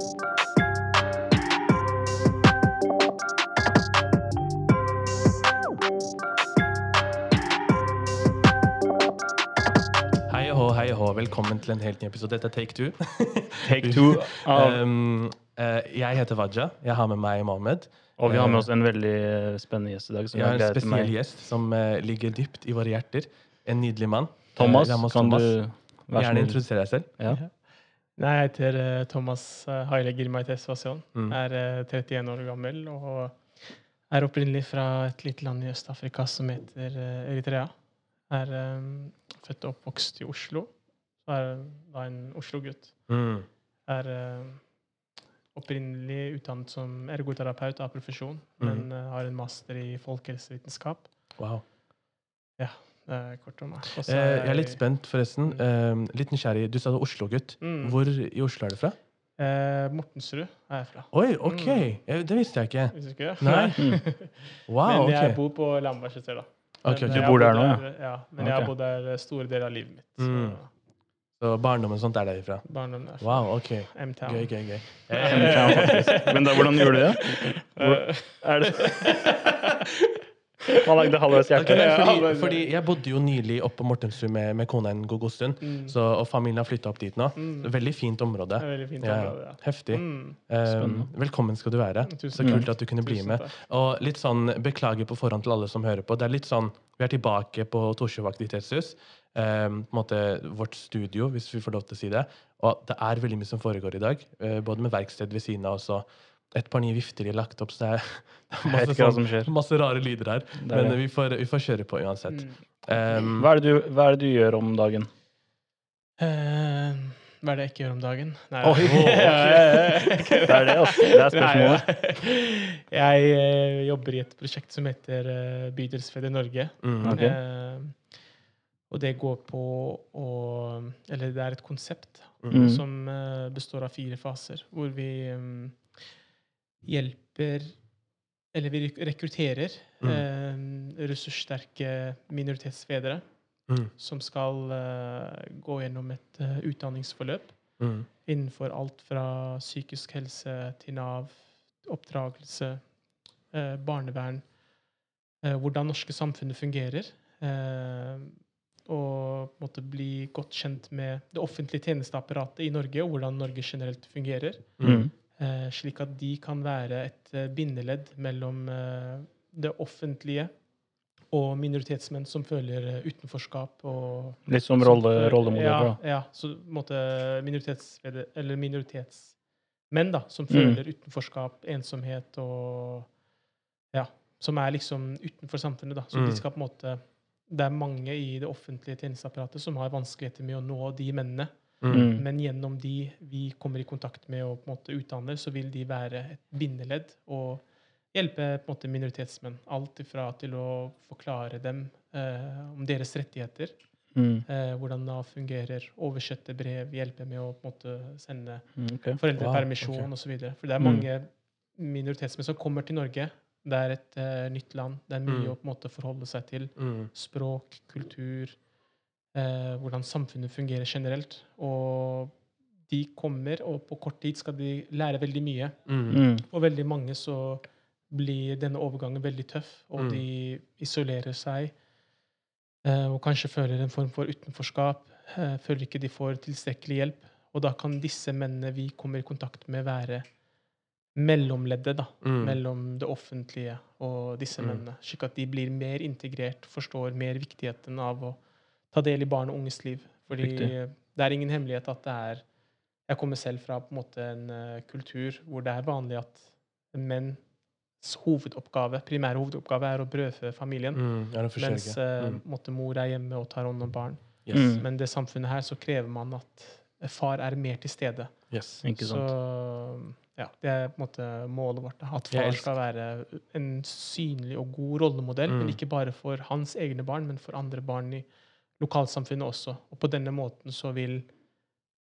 Hei og hei og. Velkommen til en helt ny episode. Dette er Take Two. Take two av Um, uh, jeg heter Waja. Jeg har med meg Mohammed. Og vi har med oss en veldig eh, spennende gjest i dag. Som Jeg har en spesiell gjest som uh, ligger dypt i våre hjerter. En nydelig mann. Thomas, Eh, Ramos kan du Gjerne introdusere deg selv. Ja. Nei, jeg heter eh, Thomas uh, Haile Girmaites Vassion. Mm. Er eh, 31 år gammel og er opprinnelig fra et lite land i Øst-Afrika som heter eh, Eritrea. Er um, født og oppvokst i Oslo. Så er da en Oslo-gutt. Mm. Er eh, opprinnelig utdannet som ergoterapeut av profesjon, Mm. men eh, har en master i folkehelsevitenskap. Wow. Ja. Kort om meg. Og Eh, jeg er litt spent, forresten. Eh, litt nysgjerrig. Du sa du er Oslo-gutt. Mm. Hvor i Oslo er du fra? Eh, Mortensrud er jeg fra. Oi, OK! Mm. Eh, Det visste jeg ikke. Visste ikke? Nei. Mm. Wow, men jeg okay. bor på Lambertseter, da. Okay, okay. Du bor der nå, Ja. ja. Men jeg har bodd der store deler av livet mitt. Så Mm. Så barndommen sånt er derifra? barndommen er fra Wow, OK. M-Town. Gøy, gøy, gøy. Ja, faktisk. Men da, hvordan gjorde du det? Hvor, Eh, er det Man lagde halvveis hjerte. Okay, fordi, fordi jeg bodde jo nylig oppe på Mortensrud med, med kona en god, stund, mm. så, og familien har flytta opp dit nå. Mm. Veldig fint område. Veldig fint område, ja. Heftig. Mm. Um, velkommen skal du være. Tusen Så kult at du kunne bli Tusen med. Og litt sånn, Beklager på forhånd til alle som hører på. Det er litt sånn, Vi er tilbake på Torshov aktivitetshus. Um, på en måte vårt studio, hvis vi får lov til å si det. Og det er veldig mye som foregår i dag. Uh, både med verksted ved siden av oss og et par nye vifter de har lagt opp. Så det er Jeg vet masse, sånn, som skjer. masse rare lyder her. Det er Men det. vi får, vi får kjøre på uansett. Mm. Um, Hva er, det du, hva er det du gjør om dagen? Uh, hva er det jeg ikke gjør om dagen? Nei, Oi. Det er det, altså. Det er spørsmålet. Nei, jeg uh, jobber i et prosjekt som heter uh, i Norge. mm, okay. uh, og det går på å Eller det er et konsept mm, Mm. som eh, består av fire faser, hvor vi mm, hjelper Eller vi rekrutterer Mm. eh, ressurssterke minoritetsfedre mm, som skal eh, gå gjennom et eh, utdanningsforløp mm, innenfor alt fra psykisk helse til Nav, oppdragelse, eh, barnevern, eh, hvordan norske samfunnet fungerer. Eh, og på en måte bli godt kjent med det offentlige tjenesteapparatet i Norge, og hvordan Norge generelt fungerer. mm, slik at de kan være et eh, bindeledd mellom eh, det offentlige og minoritetsmenn som føler eh, utenforskap og Litt som rolle, rollemodeller. Ja, ja, så måte minoritetsmenn da, som Mm. utenforskap, ensomhet og Ja, som er liksom utenfor samfunnet. da. Så Mm. de skal på en måte Det er mange i det offentlige tjenesteapparatet som har vanskeligheter med å nå de mennene. Mm, Mm. Men gjennom de vi kommer i kontakt med og på en måte utdanner, så vil de være et bindeledd og hjelpe på en måte minoritetsmenn. Alt ifra til å forklare dem eh, om deres rettigheter, Mm. eh, hvordan Nav fungerer, oversette brev, hjelpe med å på en måte sende Mm, ok. foreldrepermisjon Wow, okay. osv. For det er Mm. mange minoritetsmenn som kommer til Norge. Det er et eh, nytt land. Det er mye Mm. å på en måte forholde seg til mm, språk, kultur, eh, hvordan samfunnet fungerer generelt. Og de kommer, og på kort tid skal de lære veldig mye. mm, Mm. For veldig mange så blir denne overgangen veldig tøff, og Mm. de isolerer seg. Eh, og kanskje føler en form for utenforskap. Eh, føler ikke de får tilstrekkelig hjelp. Og da kan disse mennene vi kommer i kontakt med, være mellomleddet da, mm. mellom det offentlige og disse Mm. mennene. Slik at de blir mer integrert, forstår mer viktigheten av å ta del i barn og unges liv. Fordi Riktig. det er ingen hemmelighet at det er Jeg kommer selv fra på en måte en uh, kultur hvor det er vanlig at menns hovedoppgave, primære hovedoppgave er å brødfø familien. Mm. Mens uh, Mm. på mor er hjemme og tar hånd om barn. Yes. Mm. Men det samfunnet her så krever man at far er mer til stede. yes. Ikke sant. Så ja, det er på en måte målet vårt. At far skal være en synlig og god rollemodell. Mm. Men ikke bare for hans egne barn, men for andre barn i lokalsamfunnet også. Og på denne måten så vil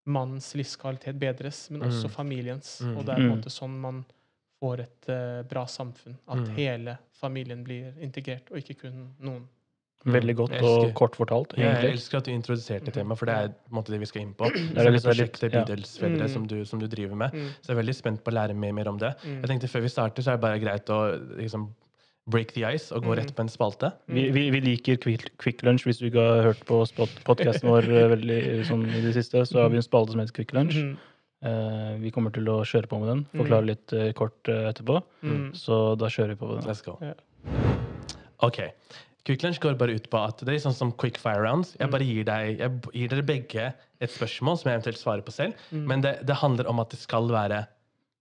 mannens livskvalitet bedres, men også Mm. familiens. Mm. Og det er en Mm. måte sånn man får et uh, bra samfunn. At Mm. hele familien blir integrert, og ikke kun noen. Veldig godt og kort fortalt, Egentlig. Jeg elsker at du introduserte temaet, for det er på en måte det vi skal inn på. Det er prosjektet ja. Bydelsfedre Mm. som, du, som du driver med. Mm. Så jeg er veldig spent på å lære mer, mer om det. Mm. Jeg tenkte Før vi starter, så er det bare greit å liksom break the ice og gå Mm. rett på en spalte. Vi, vi, vi liker Quick, quick Lunch. Hvis du ikke har hørt på podkasten vår eh, veldig eh, sånn i det siste, så har vi en spalte som heter Quick Lunch. Mm. Uh, vi kommer til å kjøre på med den. Forklare litt uh, kort uh, etterpå. Mm. Så da kjører vi på med den. Let's go. Yeah. OK. Quick Lunch går bare ut på at det er sånn som quick fire rounds. Jeg bare gir, deg, jeg gir dere begge et spørsmål som jeg eventuelt svarer på selv. Mm. Men det, det handler om at det skal være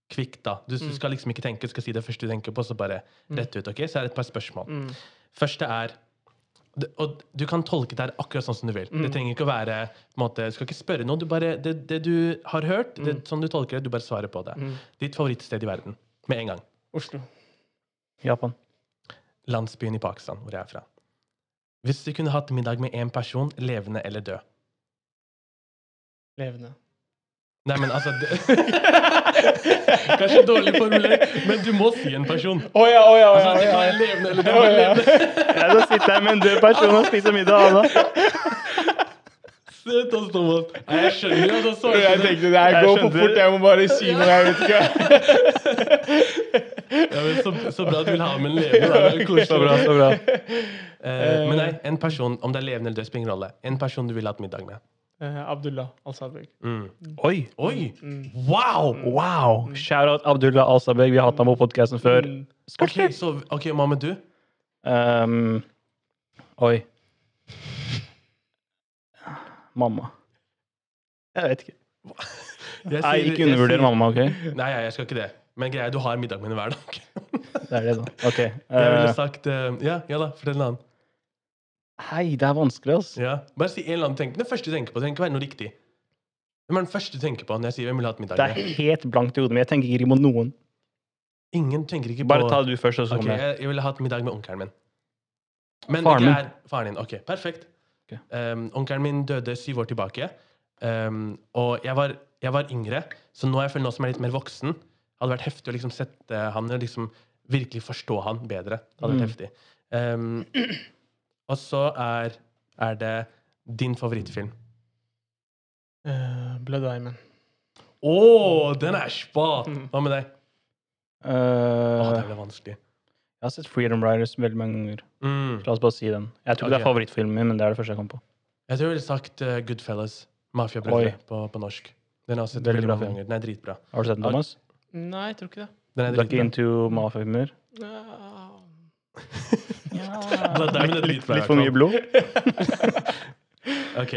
kvikt. da. Du, du skal liksom ikke tenke, du skal si det første du tenker på, så bare rett ut. ok? Så er det et par spørsmål. Mm. Første er og du kan tolke det her akkurat sånn som du vil. Det trenger ikke å være på en måte, Du skal ikke spørre noe. Du bare, det, det du har hørt, det, sånn du tolker det, du bare svarer på det. Mm. Ditt favorittsted i verden. Med en gang. Oslo. Japan. Landsbyen i Pakistan, hvor jeg er fra. Hvis du kunne hatt middag med én person, levende eller død Levende. Nei, men altså det, Kanskje dårlig formulert, men du må si en person. Å ja, å ja, å Altså, ja, det kan å ja. levende eller død. Ja. Ja, da sitter jeg med en død person og spiser middag. Anna. Søt oss, Thomas. Nei, Jeg skjønner jo at han Jeg det. tenkte det her Jeg går for fort, jeg må bare si noe. Jeg vet ikke. Ja, men så, så bra at du vil ha med en levende. Det er koselig. Så bra, så bra. Uh, men nei, en person, om det er levende eller død, spiller ingen rolle. En person du vil ha hatt middag med. Eh, Abdullah al-Sadbek. Mm. Oi! Oi! Mm. Wow! Wow! Shout-out Abdullah Alsabeg. Vi har hatt ham på podkasten før. Mm. Ok, så, ok, hva med du? Um, oi. Mamma. Jeg vet ikke. Jeg sier- ikke undervurder mamma, OK? Nei, jeg skal ikke det. Men greia, er, du har middag med henne hver dag. Det er det, da. Ok. Jeg ville Eh, sagt uh, Ja, ja da, fortell en annen. Hei, det er vanskelig, altså. Ja. Bare si en eller annen tenk. Den første du tenker på. Det trenger ikke være noe riktig. Hvem er den første du tenker på når jeg sier hvem vil ha et middag Det er helt blankt i hodet, mitt. jeg tenker ikke på noen. Ingen tenker ikke på Bare ta du først, og så kommer jeg. jeg, jeg ville hatt middag med onkelen min. Men Faren min? er faren din. Ok, perfekt. Okay. Um, onkelen min døde syv år tilbake. Um, og jeg var, jeg var yngre, så nå jeg føler nå som jeg er litt mer voksen, hadde vært heftig å liksom sette han og liksom virkelig forstå han bedre. Det hadde vært Mm. heftig. Um, og så er, er det din favorittfilm. Uh, Blood Diamond. Å, den er spa! Mm. Hva med deg? Uh, oh, det ble vanskelig. jeg har sett Freedom Riders veldig mange ganger. Mm. La oss bare si den. Jeg tror okay. det er favorittfilmen min, men det er det første jeg kom på. Jeg tror jeg ville sagt uh, Goodfellas. Mafiabrødre på, på norsk. Den har jeg sett Veldig veldig bra mange ganger. Den er dritbra. Har du sett den, Thomas? Nei, jeg tror ikke det. Den er dritbra. Du er ikke into mafia-filmer? Ah. Blood Diamond er Litt, litt for mye blod? Ok.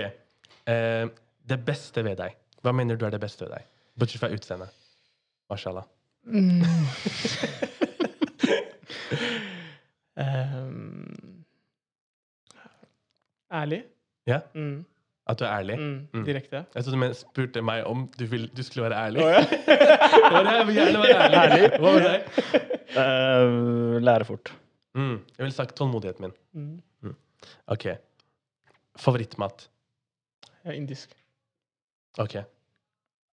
Uh, det beste ved deg. Hva mener du er det beste ved deg? Bortsett fra utseendet. Mashallah. Mm. Ehm, ærlig. Ja? Mm. At du er ærlig? Mm. Mm. Direkte. Jeg trodde du spurte meg om du, vil, du skulle være ærlig. Oh, ja. Jeg vil gjerne være ærlig. Hva med deg? Uh, lære fort. Mm. Jeg ville sagt tålmodigheten min. Mm. Ok. Favorittmat. Ja, indisk. Ok.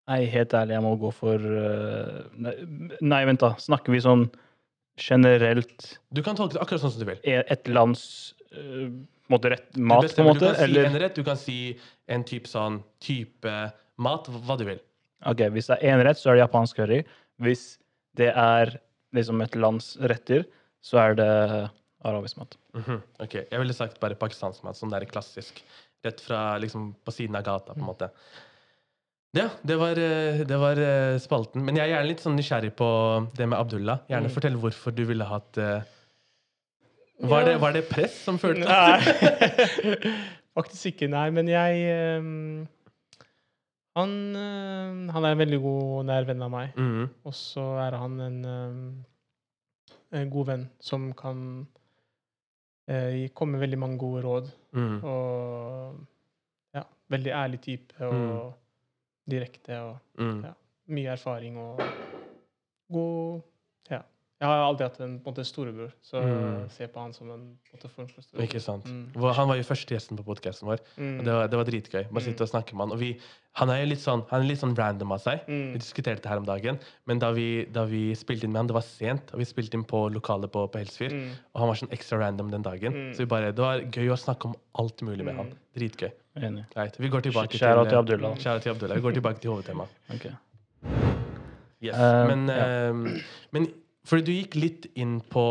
Nei, helt ærlig, jeg må gå for uh, nei, nei, vent, da. Snakker vi sånn generelt Du kan tolke det akkurat sånn som du vil. e- et lands uh, måte rett Du mat, på en måte? Du kan si Eller en rett, du kan si en type sånn type mat, hva du vil. OK, hvis det er én rett, så er det japansk curry. Hvis det er liksom et lands retter, så er det arabisk mat. Mhm, Ok, Jeg ville sagt bare pakistansk mat, sånn der klassisk. Rett fra liksom på siden av gata, på en måte. Ja, det var, eh, det var eh, spalten. Men jeg er gjerne litt sånn nysgjerrig på det med Abdullah. Gjerne Mm. fortell hvorfor du ville hatt uh... var, det, var det press som førte Nei. Faktisk ikke, nei. Men jeg um, han, han er en veldig god nær venn av meg. Mhm, Og så er han en, um, en god venn som kan eh, komme med veldig mange gode råd. Mm. Og ja, veldig ærlig type og Mm. direkte og Mm. Ja. mye erfaring og god Jeg har aldri hatt en, på en måte, storebror, så Mm. jeg ser på han som en, på en måte, form for storebror. Ikke sant? Mm. Han var jo første gjesten på podkasten vår. Mm. og Det var, det var dritgøy. Bare sitte og snakke med han. Og vi, han er jo litt sånn, han er litt sånn random av seg. Mm. Vi diskuterte det her om dagen. Men da vi, da vi spilte inn med han, det var sent, og vi spilte inn på lokalet på, på Helsfyr. Mm. Og han var sånn ekstra random den dagen. Mm. Så vi bare, det var gøy å snakke om alt mulig med Mm. han. Dritgøy. Enig. Right, Vi går tilbake out til til Abdullah. Kjære til Abdullah. Vi går tilbake til hovedtemaet. Ok. Yes. uh, men, ja. uh, men fordi du gikk litt inn på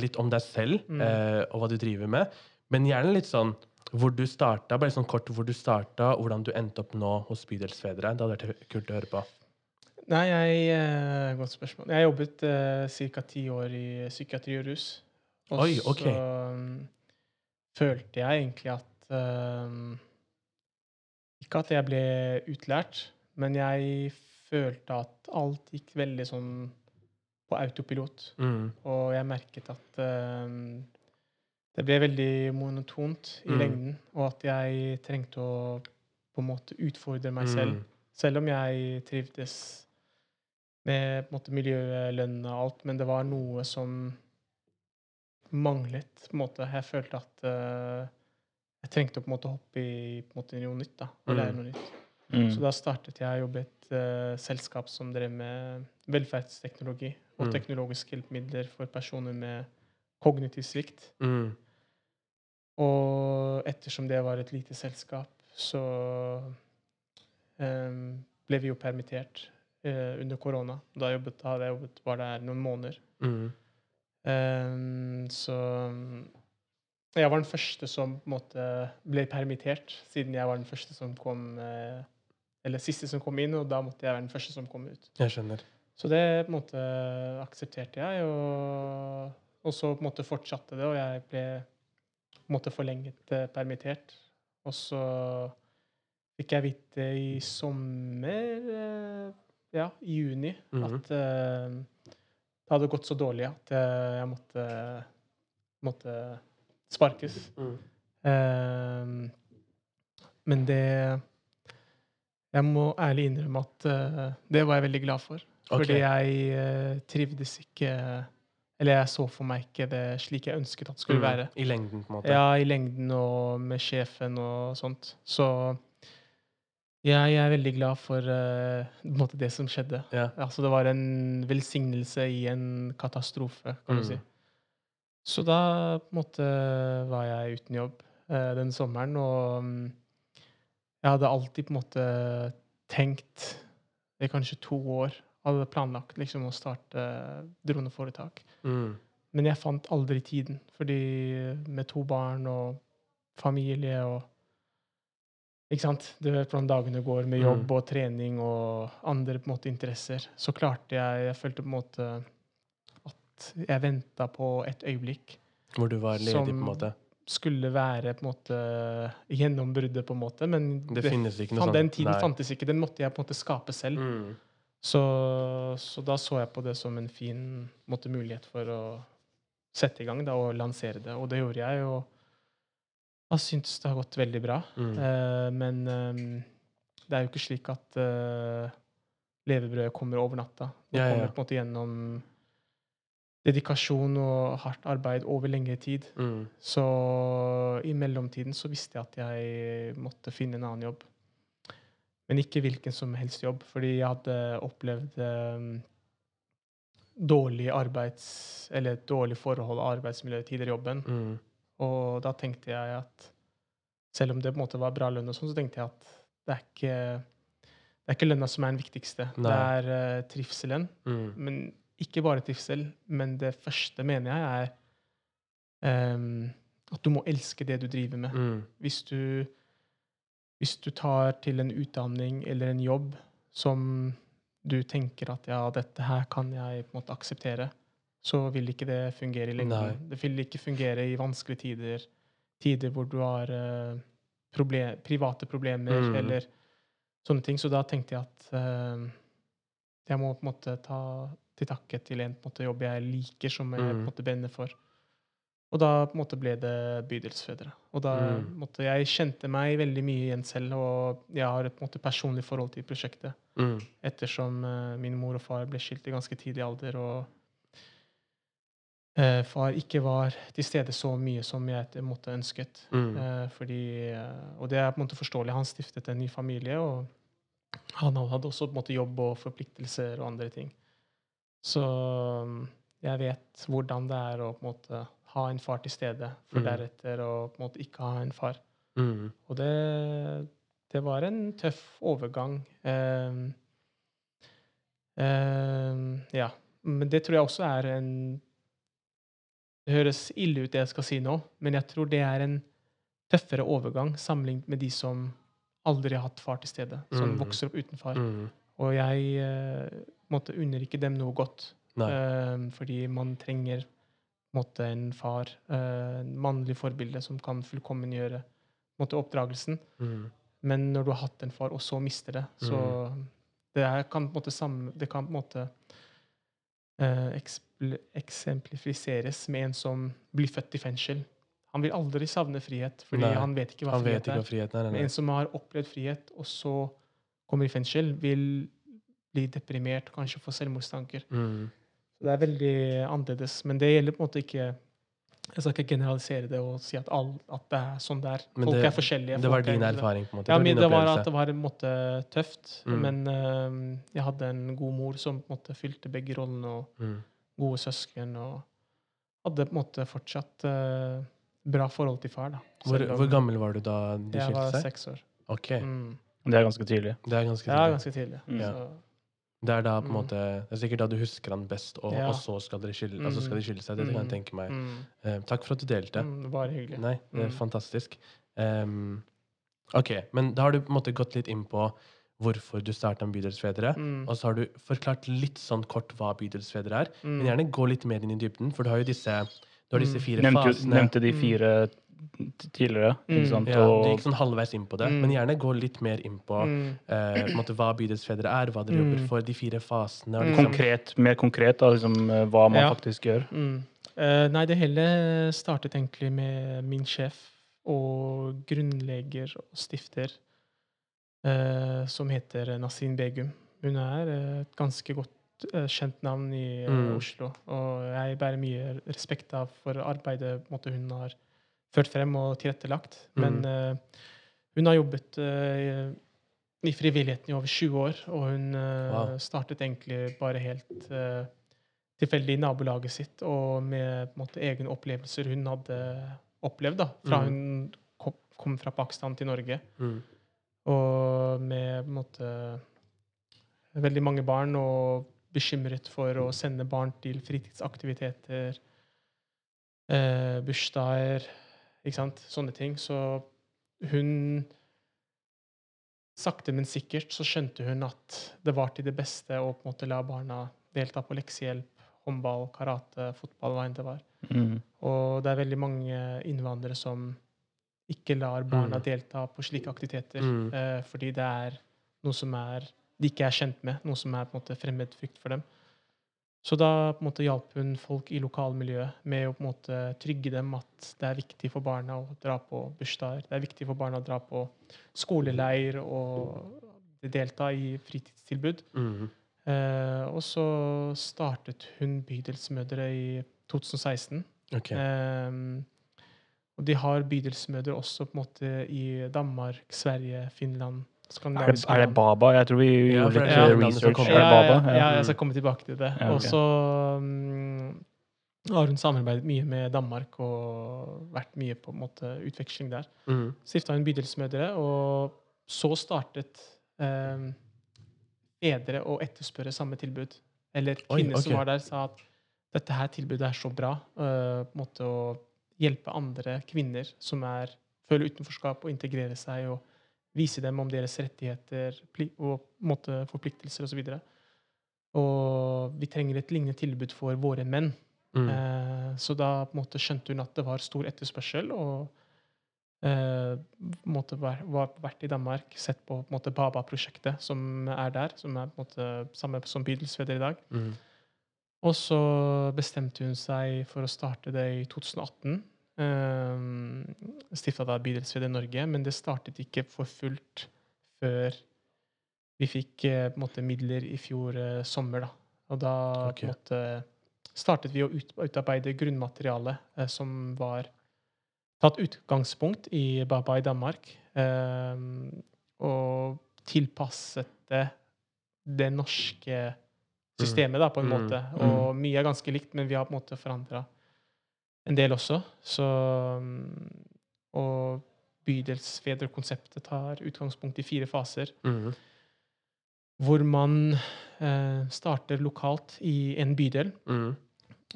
litt om deg selv Mm. eh, og hva du driver med, men gjerne litt sånn hvor du starta, bare sånn kort hvor du starta, og hvordan du endte opp nå hos Bydelsfedre. Det hadde vært kult å høre på. Nei, jeg eh, Godt spørsmål. Jeg har jobbet eh, ca. ti år i psykiatri og rus. Og Oi, ok. så um, følte jeg egentlig at um, Ikke at jeg ble utlært, men jeg følte at alt gikk veldig sånn på autopilot. Mm. Og jeg merket at uh, det ble veldig monotont i Mm. lengden, og at jeg trengte å på en måte utfordre meg selv. Mm. Selv om jeg trivdes med på en måte, miljøet, lønn og alt, men det var noe som manglet. på en måte. Jeg følte at uh, jeg trengte å på en måte hoppe i på en måte, noe nytt. da, og lære Mm. noe nytt. Mm. Så da startet jeg å jobbe i et uh, selskap som drev med velferdsteknologi og Mm. teknologiske hjelpemidler for personer med kognitiv svikt. Mm. Og ettersom det var et lite selskap, så um, ble vi jo permittert uh, under korona. Da jobbet, hadde jeg jobbet, bare der noen måneder. Mm. Em, så jeg var den første som måte ble permittert, siden jeg var den første som kom eh, Eller siste som kom inn, og da måtte jeg være den første som kom ut. Jeg skjønner. Så det på en måte aksepterte jeg, og, og så på en måte fortsatte det, og jeg ble på en måte forlenget eh, permittert. Og så fikk jeg vite i sommer, eh, ja, i juni, Mhm. at uh, det hadde gått så dårlig at jeg måtte, måtte sparkes. Mm. Uh, men det Jeg må ærlig innrømme at uh, det var jeg veldig glad for. Fordi jeg uh, trivdes ikke Eller jeg så for meg ikke det slik jeg ønsket at det skulle Mm. være. I lengden, på en måte. Ja, i lengden og med sjefen og sånt. Så jeg er veldig glad for uh, det som skjedde. Ja. Altså, det var en velsignelse i en katastrofe, kan Mm. du si. Så da på en måte var jeg uten jobb den sommeren, og mm, jeg hadde alltid på en måte tenkt i kanskje to år hadde planlagt liksom å starte droneforetak. Mm. Men jeg fant aldri tiden, fordi med to barn og familie og Ikke sant? Du vet hvordan dagene går med jobb Mm. og trening og andre på en måte interesser. Så klarte jeg Jeg følte på en måte at jeg venta på et øyeblikk. Hvor du var ledig, på en måte. Skulle være på en måte gjennombruddet, på en måte, men Det noe fan, den tiden Nei. fantes ikke. Den måtte jeg på en måte skape selv. Mm. Så, så da så jeg på det som en fin måte, mulighet for å sette i gang da, og lansere det. Og det gjorde jeg, og jeg syns det har gått veldig bra. Mm. Uh, men um, det er jo ikke slik at uh, levebrødet kommer over natta. Det Ja, ja, kommer ja. på en måte gjennom dedikasjon og hardt arbeid over lengre tid. Mm. Så i mellomtiden så visste jeg at jeg måtte finne en annen jobb. Men ikke hvilken som helst jobb, fordi jeg hadde opplevd um, dårlig arbeids... Eller et dårlig forhold og arbeidsmiljø tidligere i jobben. Mm. Og da tenkte jeg at selv om det på en måte var bra lønn, og sånn, så tenkte jeg at det er ikke, det er ikke lønna som er den viktigste. Nei. Det er uh, trivselen. Mm. Men ikke bare trivsel, men det første, mener jeg, er um, at du må elske det du driver med. Mm. Hvis, du, hvis du tar til en utdanning eller en jobb som du tenker at ja, dette her kan jeg på en måte akseptere, så vil ikke det fungere i lengden. Det vil ikke fungere i vanskelige tider, tider hvor du har uh, problem, private problemer Mm. eller sånne ting. Så da tenkte jeg at uh, jeg må på en måte ta til takke til en, en måte, jobb jeg liker, som jeg Mm. måte brenner for. Og da på en måte ble det Bydelsfedre. Og da Mm. måte, Jeg kjente meg veldig mye igjen selv, og jeg har et på en måte personlig forhold til prosjektet. Mm. Ettersom uh, min mor og far ble skilt i ganske tidlig alder. Og uh, far ikke var til stede så mye som jeg måtte ønsket. Mm. Uh, fordi, og det er på en måte forståelig. Han stiftet en ny familie, og han hadde også på en måte jobb og forpliktelser og andre ting. Så mm, jeg vet hvordan det er å på en måte ha en far til stede, for Mm. deretter å på en måte ikke ha en far. Mm. Og det, det var en tøff overgang. Um, um, ja. Men det tror jeg også er en Det høres ille ut, det jeg skal si nå, men jeg tror det er en tøffere overgang sammenlignet med de som aldri har hatt far til stede, som Mm. vokser opp uten far. Mm. Og jeg måtte unner ikke dem noe godt, Nei. ehm, fordi man trenger måte, en far, uh, en mannlig forbilde, som kan fullkommengjøre måte, oppdragelsen. Mm. Men når du har hatt en far, og så mister det, så det er, kan på en måte sam, Det kan på en måte uh, eksemplifiseres med en som blir født i fengsel. Han vil aldri savne frihet, fordi Nei, han vet ikke hva Han vet frihet ikke er. hva friheten er. Men en som har opplevd frihet, og så kommer i fengsel, vil bli deprimert, kanskje få selvmordstanker. Mm. Det er veldig annerledes. Men det gjelder på en måte ikke Jeg skal ikke generalisere det og si at, all, at det er sånn det er. Men Folk det- er forskjellige. Det var din erfaring, på en måte. Ja, var det var at det var en måte tøft. Mm. Men uh, jeg hadde en god mor som på en måte fylte begge rollene, og Mm. gode søsken. Og hadde på en måte fortsatt uh, bra forhold til far. da. Hvor, om hvor gammel var du da de Jeg var seks år. Ok, Mm. Det er ganske tidlig. det er ganske Ja, ganske tidlig. Mm. Så, Det er da på en Mm. måte Det er sikkert da du husker han best, og, Ja. og så skal dere skille, altså skal de skille seg. Det kan jeg Mm. tenke meg. mm, Eh, takk for at du delte. mm, bare hyggelig. Nei, det er Mm. fantastisk. Um, ok, men da har du på en måte gått litt inn på hvorfor du starta med Bydelsfedre. Mm, Og så har du forklart litt sånn kort hva Bydelsfedre er. Men mm, gjerne gå litt mer inn i dybden, for du har jo disse, du har disse Mm. fire Nevnte, fasene. nevnte de Mm. fire t- tidligere, Mm. ikke sant? Ja, du gikk sånn halvveis inn på det, Mm. men gjerne gå litt mer inn på mm, eh, på måte hva Bydelsfedre er, hva dere Mm. jobber for, de fire fasene. Og Mm. liksom, konkret, mer konkret, da, liksom, eh, hva man Ja. faktisk gjør. mm. Eh, nei, det hele startet egentlig med min sjef og grunnleger og stifter, eh, som heter Nasin Begum. Hun er et ganske godt eh, kjent navn i. Oslo, og jeg bærer mye respekt av for arbeidet måte, hun har ført frem og tilrettelagt. Men Mm. hun har jobbet eh, i frivilligheten i over 20 år, og hun eh, Wow. startet egentlig bare helt tilfeldig i nabolaget sitt, og med måte, egne opplevelser hun hadde opplevd da, fra Mm. hun kom, kom fra Pakistan til Norge. mm, Og med på en måte, veldig mange barn, og bekymret for å sende barn til fritidsaktiviteter, eh, bursdager, ikke sant? sånne ting. Så hun Sakte, men sikkert så skjønte hun at det var til det beste å på en måte la barna delta på leksehjelp, håndball, karate, fotball, hva enn det var. Mm. Og det er veldig mange innvandrere som ikke lar barna Mm. delta på slike aktiviteter, Mm. eh, fordi det er noe som er, de ikke er kjent med, noe som er på en måte fremmed frykt for dem. Så da på en måte hjalp hun folk i lokalmiljøet med å på en måte trygge dem at det er viktig for barna å dra på bursdager, det er viktig for barna å dra på skoleleir og delta i fritidstilbud. mm, Eh, og så startet hun Bydelsmødre i 2016. Okay. Eh, og de har bydelsmødre også på en måte i Danmark, Sverige, Finland. Er, det, er det. Baba? Jeg tror vi Ja, gjorde litt som research. Ja, ja, Ja. ja, jeg skal komme tilbake til det. Ja, ok. Og så um, har hun samarbeidet mye med Danmark og vært mye på en måte utveksling der. Mm, Stifta hun Bydelsmødre, og så startet um, fedre å etterspørre samme tilbud. Eller kvinner okay. som var der, sa at dette her tilbudet er så bra. Uh, på en måte å hjelpe andre kvinner som er, føler utenforskap, og integrere seg og vise dem om deres rettigheter og måte, forpliktelser osv. Og, og vi trenger et lignende tilbud for våre menn. mm, Eh, så da på måte skjønte hun at det var stor etterspørsel, og eh, en måte var, vært i Danmark, sett på, på Baba-prosjektet som er der, som er på måte samme som Bydelsveder i dag. mm, Og så bestemte hun seg for å starte det i 2018. Um, Stifta da i Norge, men det startet ikke for fullt før vi fikk eh, måte midler i fjor eh, sommer. da. Og da okay. måte startet vi å ut, utarbeide grunnmateriale eh, som var tatt utgangspunkt i Baba i Danmark, eh, og tilpasset det det norske systemet, da, på en Mm. måte. Mm. Og mye er ganske likt, men vi har på en måte forandra en del også. Så mm, Og bydelsfedrekonseptet tar utgangspunkt i fire faser Mm. hvor man eh, starter lokalt i en bydel. Mm.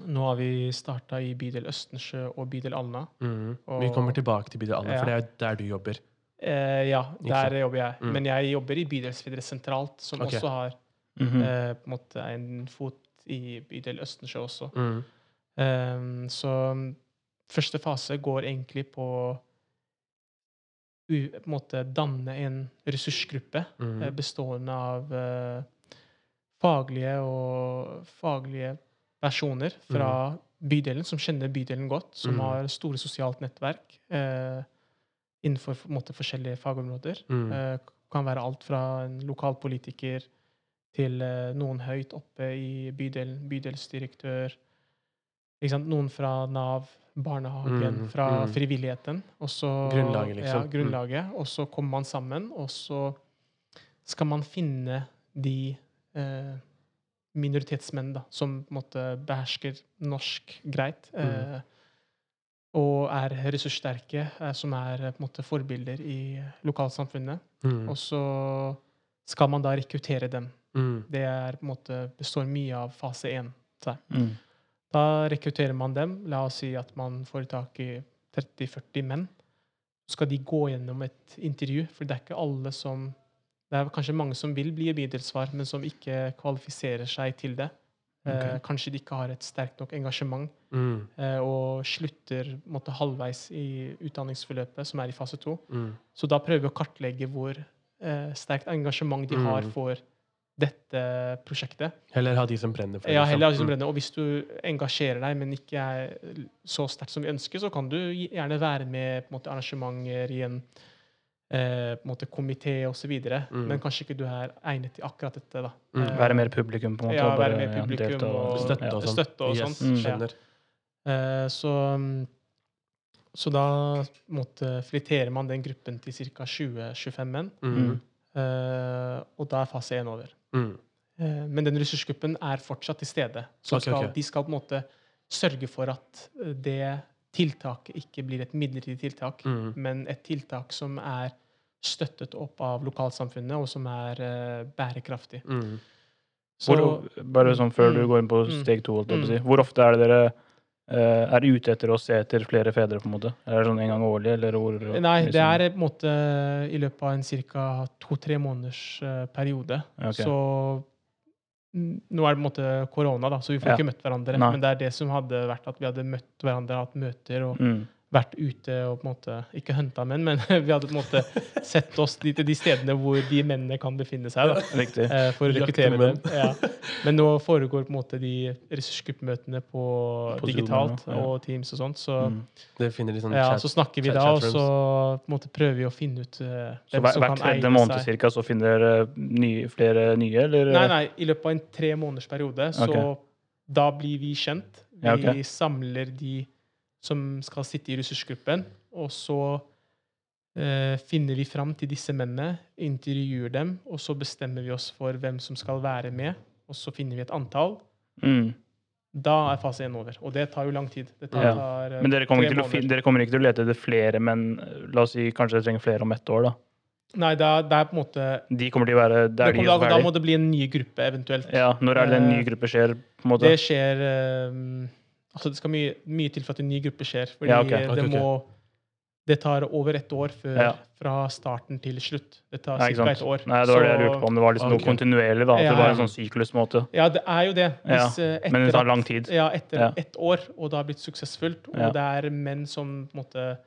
Nå har vi starta i bydel Østensjø og bydel Alna. Mm. Og- Vi kommer tilbake til Bydel Alna, Ja. for det er der du jobber. Eh, ja, der jobber jeg. Mm. Men jeg jobber i bydelsfedre sentralt, som okay. også har -hmm. eh, på en måte en fot i bydel Østensjø også. Mm. Eh, så mm, første fase går egentlig på u, på en måte danne en ressursgruppe Mm. uh, bestående av uh, faglige og faglige personer fra bydelen, som kjenner bydelen godt, som Mm. har store sosialt nettverk uh, innenfor på en måte, forskjellige fagområder. Mm. Eh, kan være alt fra en lokalpolitiker til noen høyt oppe i bydelen, bydelsdirektør. Ikke sant? Noen fra Nav, barnehagen, Mm, fra mm. frivilligheten. Og så, Grunnlaget, liksom. Ja, grunnlaget. Og så kommer man sammen, og så skal man finne de eh, minoritetsmenn da, som på en måte behersker norsk greit. Mm. Eh, og er ressurssterke, eh, som er på en måte forbilder i lokalsamfunnet. Mm. Og så skal man da rekruttere dem. Mm. Det er, på en måte, består mye av fase én. Mm. Da rekrutterer man dem. La oss si at man får tak i 30-40 menn. Så skal de gå gjennom et intervju, for det er ikke alle som Det er kanskje mange som vil bli bydelsvar, men som ikke kvalifiserer seg til det. Eh, kanskje de ikke har et sterkt nok engasjement Mm. eh, og slutter måtte, halvveis i utdanningsforløpet, som er i fase to. Mm. Så da prøver vi å kartlegge hvor eh, sterkt engasjement de har Mm. for dette prosjektet. Heller ha de som brenner for det. Ja, liksom. heller ha de som Mm. brenner. Og hvis du engasjerer deg, men ikke er så sterkt som vi ønsker, så kan du gjerne være med på en måte, arrangementer i en eh, på en måte, komité osv., Mm. men kanskje ikke du er egnet til akkurat dette. da. Mm. Eh, Være mer publikum, på en måte. Ja, være mer publikum og, og- Støtte ja. og sånn. Støtte og Yes, sånn. Mm. Skjønner. Eh, så, mm, så da måtte, flitterer man den gruppen til ca. 20-25 menn, Mm. Eh, og da er fase én over. Mm. Eh, Men den ressursgruppen er fortsatt til stede. Så okay, skal, okay. de skal på en måte sørge for at eh, det tiltaket ikke blir et midlertidig tiltak, Mm. men et tiltak som er støttet opp av lokalsamfunnet, og som er uh, bærekraftig. Mm. Så Hvor, bare sånn før du Mm. går inn på Mm. steg to, holdt jeg på å si. Mm. Hvor ofte er det dere eh, er ute etter å se etter flere fedre, på en måte? Er det sånn en gang årlig, eller hvor Nei, det er på en måte i løpet av en ca. to-tre måneders eh, periode. Okay. Så mm, nå er det på en måte korona, da, så vi får Ja. ikke møtt hverandre. Nei. Men det er det som hadde vært at vi hadde møtt hverandre, hatt møter og mm. Vært ute og på en måte Ikke hunta menn, men vi hadde på en måte sett oss de, til de stedene hvor de mennene kan befinne seg. da, Riktig. eh, For å rekruttere dem. Ja. Men nå foregår på en måte de ressursgruppemøtene på, På Zoom, digitalt ja. og Teams og sånt. Så, Mm. Det finner de sånn ja, chat. så snakker vi chat- da, og så på en måte prøver vi å finne ut eh, Så eie hver, Så hver tredje måned seg. cirka, så finner dere nye, flere nye, eller? Nei, nei, i løpet av en tre måneders periode, så okay. da blir vi kjent. Vi Ja, okay. samler de som skal sitte i ressursgruppen, og så eh, finner vi fram til disse mennene, intervjuer dem, og så bestemmer vi oss for hvem som skal være med, og så finner vi et antall. Mm. Da er fase én over, og det tar jo lang tid. Det tar, Ja. tar, eh, Men dere kommer, å, dere kommer ikke til å lete etter flere, men eh, la oss si kanskje dere trenger flere om ett år, da? Nei, det er på en måte De kommer til å være der de er da, da må det bli en ny gruppe, eventuelt. Ja, når er det en ny Eh, gruppe skjer, på en måte? Det skjer eh, Altså, det skal mye, mye til for at en ny gruppe skjer. Fordi Ja, okay. det må Det tar over et år før, Ja. fra starten til slutt. Det tar ca. et år. Nei, det var det jeg lurte på, om det var liksom noe kontinuerlig, da. At Ja, det var en sånn syklusmåte. Ja, det er jo det. Hvis, eh, etter Men det tar lang tid. Ja, etter Ja. ett år, og det har blitt suksessfullt, og Ja. det er menn som på en måte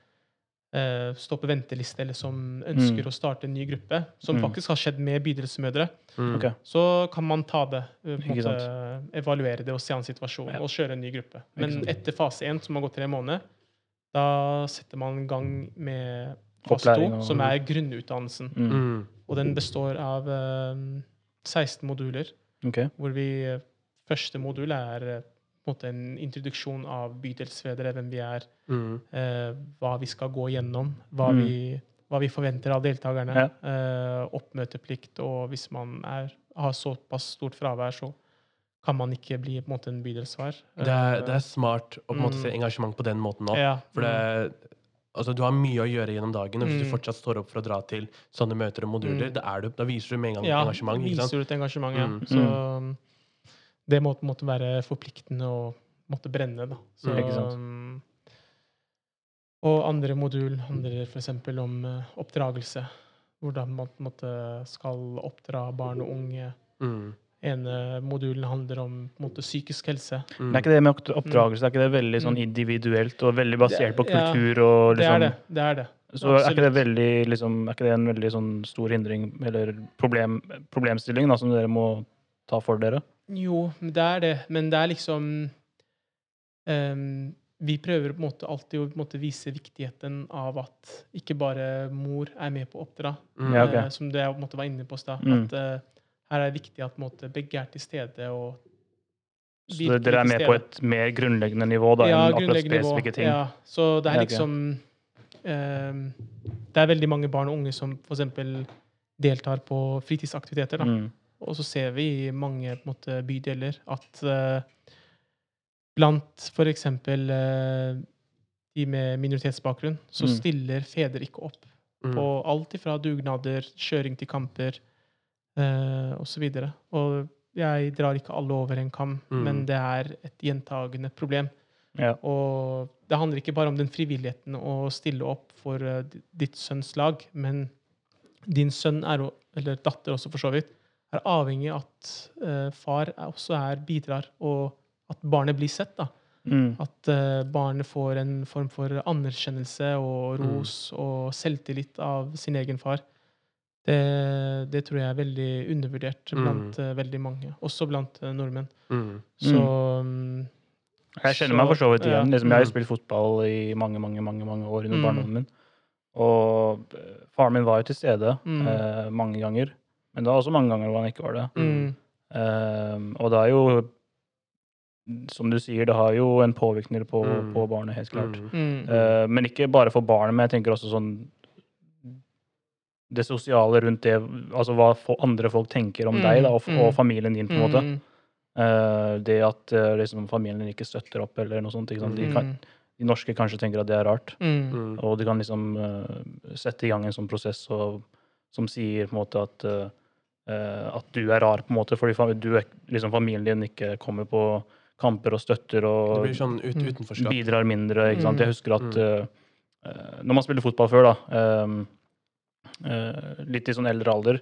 eh, står på venteliste, eller som ønsker Mm. å starte en ny gruppe, som Mm. faktisk har skjedd med bydelsmødre, Mm. okay. så kan man ta det, eh, måte, evaluere det og se an situasjonen, Ja. og kjøre en ny gruppe. Men etter fase én, som har gått tre måneder, da setter man i gang med fase to, og- som er grunnutdannelsen. Mm. Mm. Og den består av eh, 16 moduler, okay. hvor vi eh, Første modul er eh, en måte en introduksjon av bydelsfedre, hvem vi er, Mm. eh, hva vi skal gå gjennom, hva, Mm. vi, hva vi forventer av deltakerne. Ja. Eh, oppmøteplikt, og hvis man er, har såpass stort fravær, så kan man ikke bli på en måte en bydelsvar. Det, er, det er smart å på en måte Mm. se engasjement på den måten òg. ja, For det, altså, du har mye å gjøre gjennom dagen, og hvis du Mm. fortsatt står opp for å dra til sånne møter og moduler, Mm. da, du, da viser du med en gang ja, engasjement. Ikke sant? viser du et engasjement, ja. Mm. Så det må på en måte være forpliktende og måtte brenne, da. Så, Mm. Ikke sant. um, og andre modul handler f.eks. om eh, oppdragelse. Hvordan man på en måte skal oppdra barn og unge. Mm. ene modulen handler om på en måte, psykisk helse. Mm. Det er ikke det med oppdra- oppdragelse, er ikke det veldig sånn Mm. individuelt og veldig basert på kultur og Det er liksom det. det, er det. Så er ikke det veldig liksom, Er ikke det en veldig sånn stor hindring eller problem, problemstilling da, som dere må ta for dere? Jo, det er det. Men det er liksom um, Vi prøver på en måte alltid å måte vise viktigheten av at ikke bare mor er med på å oppdra, Mm. Ja, ok. eh, som det jeg på en måte var inne på i stad. Mm. At uh, her er det viktig at på en måte, begge er til stede og Så dere er med på et mer grunnleggende nivå da, ja, enn akkurat spesifikke ting? Ja, så det er liksom ehm, Det er veldig mange barn og unge som f.eks. deltar på fritidsaktiviteter. Da. Mm. Og så ser vi i mange måte, bydeler at uh, blant f.eks. Uh, de med minoritetsbakgrunn, så Mm. stiller fedre ikke opp Mm. på alt ifra dugnader, kjøring til kamper uh, osv. Og, og jeg drar ikke alle over en kam, Mm. men det er et gjentagende problem. Ja. Og det handler ikke bare om den frivilligheten å stille opp for uh, ditt sønns lag, men din sønn er, eller datter også for så vidt, er avhengig av at uh, far er, også er bidrar, og at barnet blir sett. da. Mm. At uh, barnet får en form for anerkjennelse og Mm. ros og selvtillit av sin egen far. Det, det tror jeg er veldig undervurdert Mm. blant eh, veldig mange, også blant nordmenn. Mm. Så um, Jeg kjenner Så- meg for så vidt igjen. Liksom, jeg har Mm. spilt fotball i mange mange, mange, mange år under Mm. barndommen min. Og faren min var jo til stede Mm. mange ganger. Men det var også mange ganger hvor han ikke var det. mm, Eh, og det er jo, som du sier, det har jo en påvirkning på, Mm. på barnet, helt klart. Mm. mm, Uh, men ikke bare for barnet, men jeg tenker også sånn Det sosiale rundt det, altså hva andre folk tenker om Mm, deg da, og, mm. og familien din, på en måte. mm, Eh, det at uh, liksom, familien din ikke støtter opp, eller noe sånt. Ikke sant? De, mm, kan, de norske kanskje tenker at det er rart. mm, Mm. Og de kan liksom eh, sette i gang en sånn prosess og, som sier på en måte at eh, at du er rar, på en måte, fordi du er, liksom, familien din ikke kommer på kamper og støtter og sånn ut, Mm. bidrar mindre. ikke sant? Mm. Jeg husker at eh, eh, når man spiller fotball før, da, eh, uh, litt i sånn eldre alder,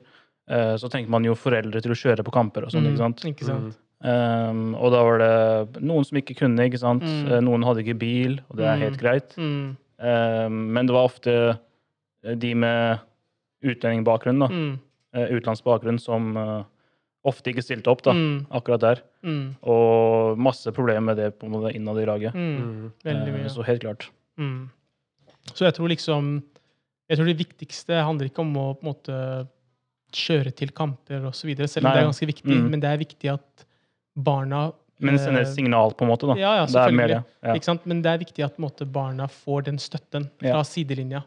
uh, så tenker man jo foreldre til å kjøre på kamper og sånn. mm, ikke sant? Ikke sant? Um, og da var det noen som ikke kunne, ikke sant. Mm. Eh, Noen hadde ikke bil, og det er helt Mm. greit. Mm, Um, men det var ofte eh, de med utlendingbakgrunn, da, mm, eh, utenlandsbakgrunn, som eh, ofte ikke stilte opp da, mm, akkurat der. mm, Og masse problemer med det på en måte innad i laget. mm, Mm. Eh, mye. Så helt klart. Mm. Så jeg tror liksom Jeg tror det viktigste handler ikke om å på en måte kjøre til kamper osv., selv om Nei, det er ganske viktig. Mm. Men det er viktig at barna Men sende et signal, på en måte. da. Ja, ja, det er mer selvfølgelig. det. Ja. Ikke sant? Men det er viktig at på en måte, barna får den støtten fra Ja. sidelinja.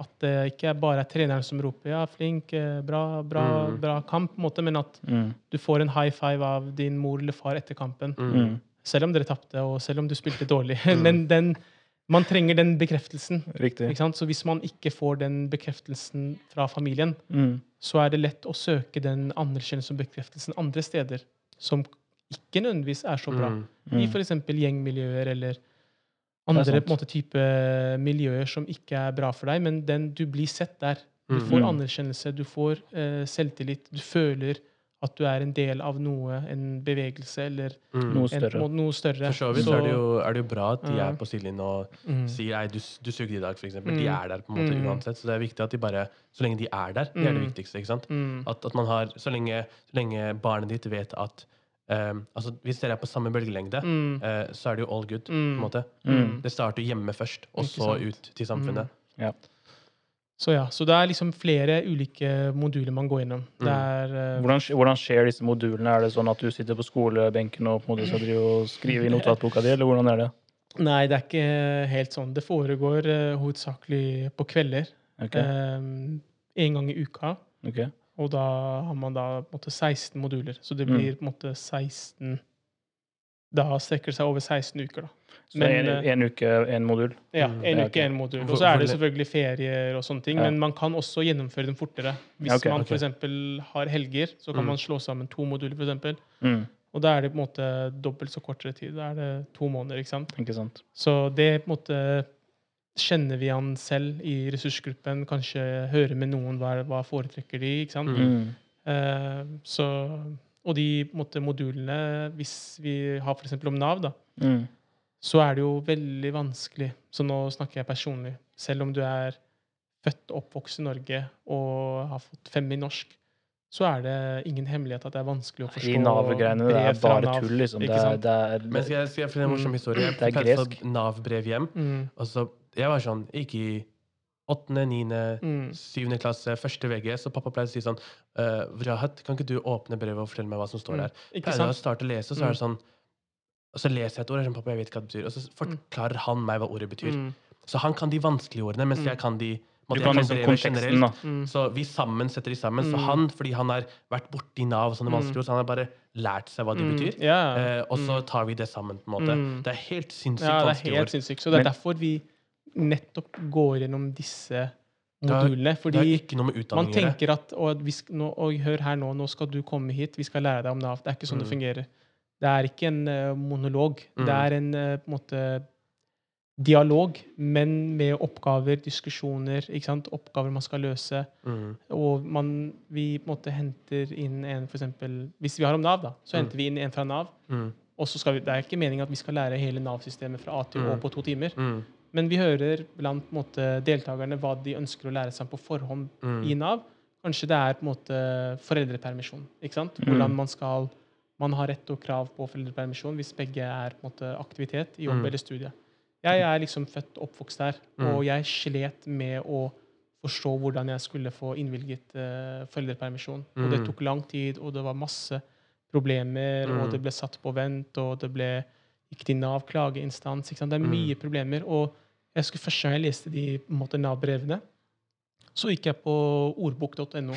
At det ikke bare er treneren som roper 'ja, flink, eh, bra, bra, Mm. bra kamp', på en måte, men at Mm. du får en high five av din mor eller far etter kampen. Mm. Mm. Selv om dere tapte, og selv om du spilte dårlig. Mm. Men den, man trenger den bekreftelsen. Riktig. Ikke sant? Så hvis man ikke får den bekreftelsen fra familien, Mm. så er det lett å søke den anerkjennelsen og bekreftelsen andre steder, som ikke nødvendigvis er så bra. Mm. I f.eks. gjengmiljøer eller er andre på en måte, type miljøer som ikke er bra for deg, men den, du blir sett der. Du Mm. får Mm. anerkjennelse, du får uh, selvtillit, du føler at du er en del av noe, en bevegelse eller Mm. Noe en, større. må- noe større. For så vidt Så- er det, jo, er det jo bra at de er på sidelinjen og Mm. sier nei, du, du suger i dag, f.eks. De Mm. er der på en måte Mm. uansett. Så det er viktig at de bare Så lenge de er der, det er det Mm. viktigste. ikke sant? Mm. At, at man har Så lenge, så lenge barnet ditt vet at um, altså Hvis dere er på samme bølgelengde, Mm. uh, så er det jo all good. på Mm. en måte. Mm. Det starter hjemme først, og Ikke så sant. ut til samfunnet. Ja. Så ja, så det er liksom flere ulike moduler man går gjennom. Det er uh, Hvordan, hvordan skjer disse modulene? Er det sånn at du sitter på skolebenken og på en måte skal drive og skrive i notatboka di, eller hvordan er det? Nei, det er ikke helt sånn. Det foregår uh, hovedsakelig på kvelder. Ok, en gang i uka. ok. Og da har man da på en måte 16 moduler. Så det Mm. blir på en måte 16 Da strekker det seg over 16 uker, da. Så Men, en, eh, en uke, en modul? Ja, Mm, en uke, en modul. Og så er det selvfølgelig ferier og sånne ting. Ja. Men man kan også gjennomføre dem fortere. Hvis Ja, okay, man f.eks. eksempel har helger, så kan Mm. man slå sammen to moduler, for. Mm, Og da er det på en måte dobbelt så kortere tid. Da er det to måneder, ikke sant. ikke sant? Så det på en måte kjenner vi han selv i ressursgruppen. Kanskje høre med noen hva, hva foretrekker de, ikke sant. Mm. Eh, så, og de måtte, modulene, hvis vi har f.eks. om Nav, da, Mm. så er det jo veldig vanskelig. Så nå snakker jeg personlig. Selv om du er født og oppvokst i Norge og har fått fem i norsk, så er det ingen hemmelighet at det er vanskelig å forstå De Nav-greiene det er bare Nav, tull, liksom. Det ikke er, det er, Men skal jeg, skal jeg fortelle en morsom Mm. historie? Jeg Det er fikk gresk. Nav-brev hjem. Mm, Og så, jeg var sånn, jeg gikk i åttende, niende, mm, syvende klasse, første VG, så pappa pleide å si sånn uh, Vrahat, kan ikke du åpne brevet og fortelle meg hva som står der? mm. Ikke Pleide å starte å lese, så er det sånn Og så leser jeg et ord, og sånn, pappa, jeg vet hva det betyr. Og så forklarer han meg hva ordet betyr. Mm, Så han kan de vanskelige ordene, mens Mm. jeg kan de måtte du kan liksom konteksten, da. mm, Så vi sammen setter de sammen. Så Mm. han, fordi han har vært borti Nav og sånne Mm. vanskelige ord, så han har bare lært seg hva de mm. betyr. Yeah. Eh, og så mm. tar vi det sammen, på en måte. Mm. Det er helt sinnssykt ja, det er helt sinnssykt. Så det er derfor vi nettopp går gjennom disse modulene. Fordi Man tenker at og nå, og hør her nå, nå skal du komme hit, vi skal lære deg om Nav. Det er ikke sånn det Mm. fungerer. Det er ikke en uh, monolog. Mm. Det er en uh, måte dialog, men med oppgaver, diskusjoner, oppgaver man skal løse. Mm. Og man, vi på en måte henter inn en for eksempel, Hvis vi har om Nav, da, så Mm. henter vi inn en fra Nav. Mm. Og så skal vi, Det er ikke meningen at vi skal lære hele Nav-systemet fra A til Å Mm. på to timer. Men vi hører blant måte, deltakerne hva de ønsker å lære seg på forhånd Mm. i Nav. Kanskje det er på en måte foreldrepermisjon. ikke sant? Mm. Hvordan man skal man har rett og krav på foreldrepermisjon hvis begge er på en måte aktivitet i jobb Mm. eller studie. Jeg er liksom født og oppvokst der, Mm. og jeg slet med å forstå hvordan jeg skulle få innvilget uh, foreldrepermisjon. Og det Mm. tok lang tid, og det var masse problemer, og det ble satt på vent, og det ble gikk til Nav klageinstans. Det er Mm. mye problemer. Og jeg husker første gang jeg leste de Nav-brevene, så gikk jeg på ordbok.no.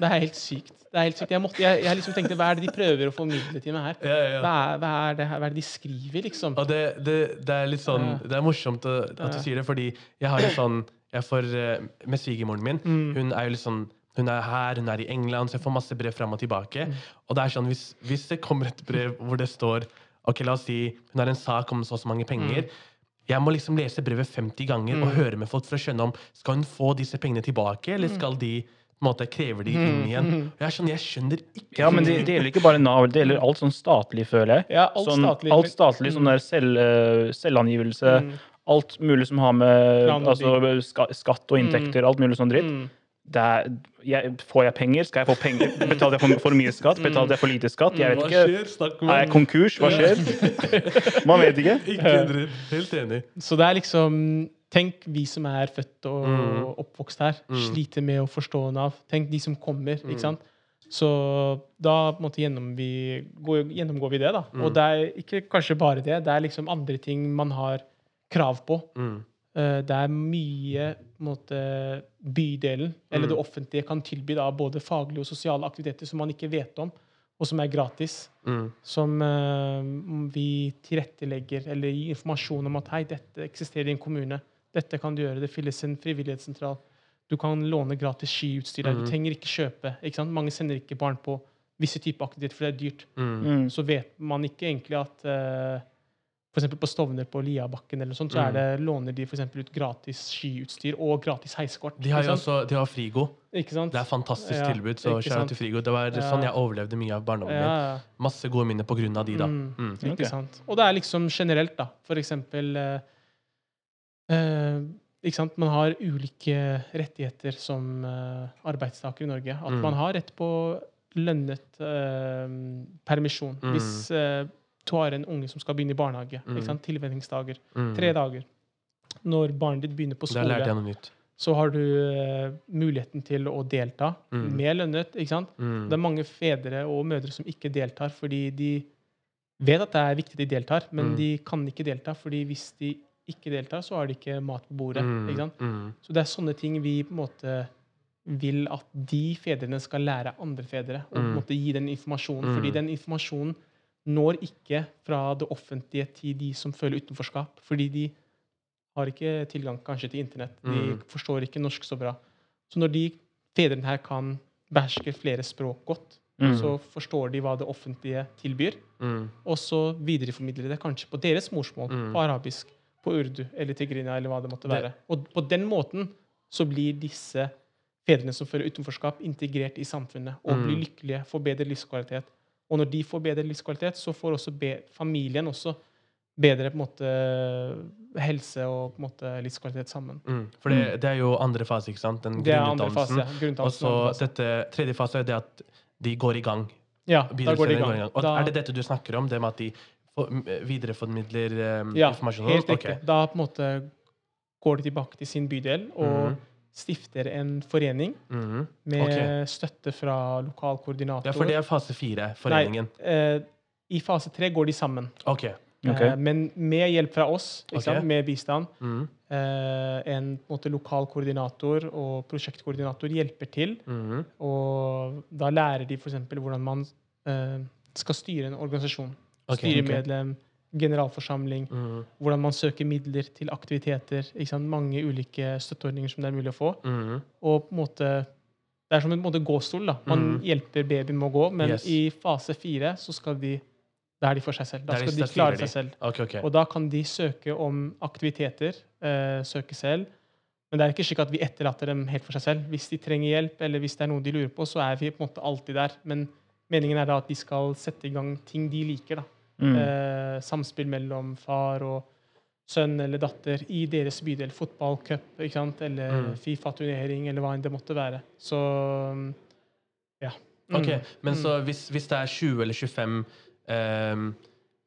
Det er helt sykt. Det er helt sykt. Jeg, måtte, jeg, jeg liksom tenkte, Hva er det de prøver å formidle til meg her? Ja, ja. Hva er, hva er, det, hva er det de skriver, liksom? Ja, det, det, det er litt sånn Det er morsomt at du sier det, fordi jeg har jo sånn jeg får, eh, Med svigermoren min Mm. Hun er jo litt sånn hun er her, hun er i England, så jeg får masse brev fram og tilbake. Mm. Og det er sånn, hvis, hvis det kommer et brev hvor det står ok, La oss si hun har en sak om så og så mange penger. Mm. Jeg må liksom lese brevet 50 ganger og Mm. høre med folk for å skjønne om skal hun få disse pengene tilbake, eller skal de på en måte krever de inn igjen. Mm. Og jeg er sånn, jeg skjønner ikke Ja, men det, gjelder ikke bare Nav, det gjelder alt sånn statlig, føler jeg. Ja, alt sånn, statlig. alt statlig, sånn Mm. der selv, eh, selvangivelse, Mm. alt mulig som har med altså, skatt og inntekter, alt mulig sånn dritt. Mm. Det er, jeg, får jeg penger? Skal jeg få penger? Betaler jeg for, for mye skatt? Betaler jeg for lite skatt? Jeg vet ikke. Er jeg konkurs? Hva skjer? Man vet ikke. Ikke. Helt enig. Så det er liksom Tenk vi som er født og Mm. oppvokst her, Mm. sliter med å forstå Nav. Tenk de som kommer, Mm. ikke sant. Så da på en måte gjennom vi, går, gjennomgår vi det, da. Mm. Og det er ikke kanskje bare det, det er liksom andre ting man har krav på. Mm. Eh, Det er mye måte, bydelen, eller Mm. det offentlige, kan tilby da, både faglige og sosiale aktiviteter som man ikke vet om, og som er gratis. Mm. Som uh, vi tilrettelegger, eller gir informasjon om at hei, dette eksisterer i en kommune. Dette kan du gjøre. Det finnes en frivillighetssentral. Du kan låne gratis skiutstyr. Mhm. Du trenger ikke kjøpe. Ikke sant? Mange sender ikke barn på visse typer aktiviteter, for det er dyrt. Mm. Mm. Så vet man ikke egentlig at uh, eksempel på Stovner på Liabakken eller sånt, så er Mm. det, låner de for ut gratis skiutstyr og gratis heiskort. De har jo også de har Frigo. Ikke sant? Det er fantastisk Ja, tilbud. så kjære til Frigo. Det var Ja. sånn jeg overlevde mye av barndommen ja, min. Masse gode minner på grunn av de, da. Mm. Mm. Ikke okay. sant? Og det er liksom generelt, da. For eksempel eh, eh, ikke sant? Man har ulike rettigheter som eh, arbeidstaker i Norge. At Mm. man har rett på lønnet eh, permisjon. Mm. Hvis eh, du har en unge som skal begynne i barnehage. Mm. Tilvenningsdager. Mm. Tre dager. Når barnet ditt begynner på skole, så har du uh, muligheten til å delta Mm. med lønnet. ikke sant? Mm. Det er mange fedre og mødre som ikke deltar fordi de vet at det er viktig at de deltar, men Mm. de kan ikke delta fordi hvis de ikke deltar, så har de ikke mat på bordet. Mm. ikke sant? Så det er sånne ting vi på en måte vil at de fedrene skal lære andre fedre. Og på en måte gi den informasjonen. Fordi den informasjonen når ikke fra det offentlige til de som føler utenforskap. Fordi de har ikke tilgang kanskje til internett. De Mm. forstår ikke norsk så bra. Så når de fedrene her kan beherske flere språk godt, Mm. så forstår de hva det offentlige tilbyr. Mm. Og så videreformidler de det kanskje på deres morsmål, Mm. på arabisk, på urdu eller tigrina, eller hva det måtte være. Og på den måten så blir disse fedrene som føler utenforskap, integrert i samfunnet og Mm. blir lykkelige, får bedre livskvalitet. Og når de får bedre livskvalitet, så får også be familien også bedre på en måte, helse og måte livskvalitet sammen. Mm. For det, det er jo andre fase, ikke sant? Den grunnutdannelsen. ja. Og så dette tredje fase er det at de går i gang. Ja, da går de i gang. gang. Og Da- er det dette du snakker om? Det med at de videreformidler um, Ja, informasjon? helt riktig. Okay. Da på en måte går de tilbake til sin bydel og Mhm. Stifter en forening Mhm. med okay. støtte fra lokal koordinator. Ja, for det er fase fire, foreningen. Eh, I fase tre går de sammen, Ok. okay. eh, men med hjelp fra oss, ikke Ok. sant? med bistand. Mhm. Eh, en på en måte, lokal koordinator og prosjektkoordinator hjelper til. Mhm. Og da lærer de f.eks. hvordan man eh, skal styre en organisasjon. Styremedlem, generalforsamling, mm. hvordan man søker midler til aktiviteter. Mange ulike støtteordninger som det er mulig å få. Mm. Og på en måte Det er som en måte gåstol. da. Man mm. hjelper babyen med å gå, men Yes. i fase fire så skal de Da er de for seg selv. Da skal de klare seg selv. Okay, okay. Og da kan de søke om aktiviteter. Eh, søke selv. Men det er ikke slik at vi etterlater dem helt for seg selv. Hvis de trenger hjelp, eller hvis det er noe de lurer på, så er vi på en måte alltid der. Men meningen er da at de skal sette i gang ting de liker. da. Mm. Eh, samspill mellom far og sønn eller datter i deres bydel. Fotballcup ikke sant? eller Mm. Fifa-turnering eller hva enn det måtte være. Så mm, ja. Mm. Ok, Men Mm. så hvis, hvis det er 20 eller 25 eh,